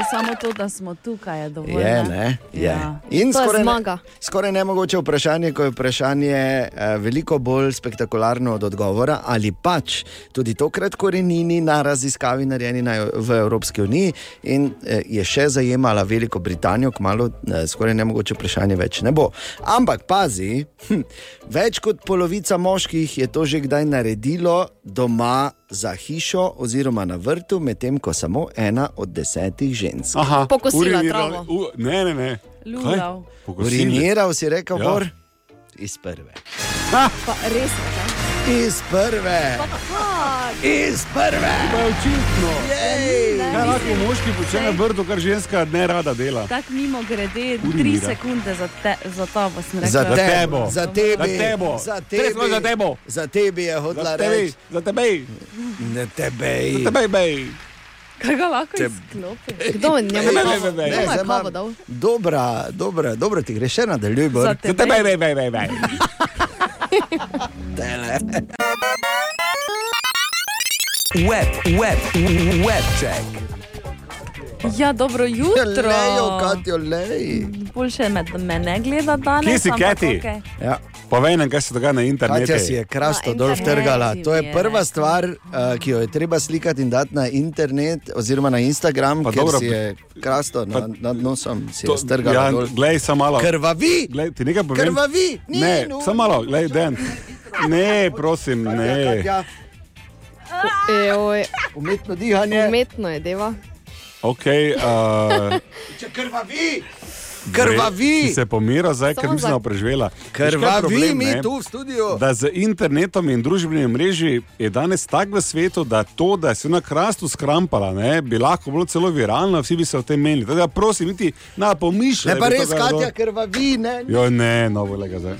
Že samo to, da smo tukaj, je dovolj. Je, ne? Je. Ja. In To skoraj. Ne, skoraj nemogoče vprašanje, ko je vprašanje eh, veliko bolj spektakularno od odgovora, ali pač tudi tokrat korenini na raziskavi narejeni na, v Evropski uniji in eh, je še zajemala Veliko Britanijo, kmalo eh, skoraj nemogoče vprašanje več ne bo. Ampak pazi, hm, več kot polovica moških je to že kdaj naredilo doma za hišo oziroma na vrtu, medtem ko samo ena od desetih žensk. Aha, Pokosila urinirali- travo. U, ne, ne, ne. Uriniral si rekel, Ja. Bor? Iz prve. Pa res je. Ne? Iz prve. Iz prve. Očitno. Kaj lahko moški počne na vrtu, kar ženska ne rada dela? Tako mimo grede, tri sekunde za, te, za to, sem rekla. Za Za tebe, tebo. za tebi, Za tebo. za tebi, za tebo. za tebi je tebe, reči. za tebe, Ne tebe. za tebe. Kaj ga lahko Te- izklopi? Kdo je njemu Ne, ne, ne, ne, ne. Dobra, dobra, dobra ti gre še nadaljuj, Bor. Za tebe, bej, bej, bej. Web, web, web check. Ja, dobro jutro. Lejo, Katjo, lej. Boljše me, da me ne gleda danes. Kje si, ampak Kati? okej. Ja. Povej nam, kaj se dogaja na internetu. Katja si je krasto dol vtrgala. To je prva stvar, uh, ki jo je treba slikati in dati na internet, oziroma na Instagram, Pa ker dobro, si je krasto na, nad nosom, si je To- strgala. Ja, dol. glej, samo malo. Krvavi! Glej, ti nekaj povem. Krvavi! Ni, Ne, no. samo malo, glej, den. Ne, prosim, ne. Katja, Ejoj, umetno dihanje. umetno je deva. Ok, uh, Če krvavi! Krvavi! Si se pomiral, zdaj, ker nisem za- preživela. Krvavi mi tu v studiu. Da z internetom in družbenimi mreži je danes tako v svetu, da to, da je na krastu skrampala, ne, bi lahko bilo celo viralno, vsi bi se o tem menili. Da, prosim, niti na pomišljaj. Ne pa res, ga je Katja, krvavi, ne. Jo, ne, novo lega zdaj.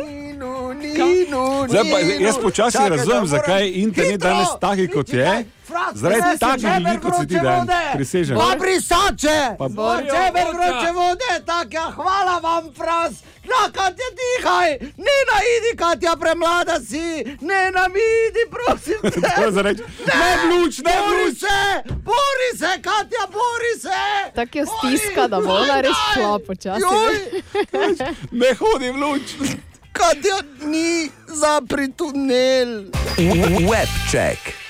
Ninu, ninu, Zdaj pa, jaz počasi Čakaj, razumem, da zakaj je internet Hitro! danes taki, kot je. Fras, Prinesem takih ljudi, čeber kot si ti, Dan. Prisežem. Pa brisače! Pa- Pa čeber vroče vode, tako ja, hvala vam, Fras. Na, Katja, dihaj! Ne na idi, Katja, premlada si! Ne na mi idi, prosim te! Tako za reči, ne v luč, ne Bori luč! se, bori se, Katja, bori se! Tako jo stiska, da ona res šla počasi. Joj! Ne hodi v luč! Katja, ni zapri tunel! Webček.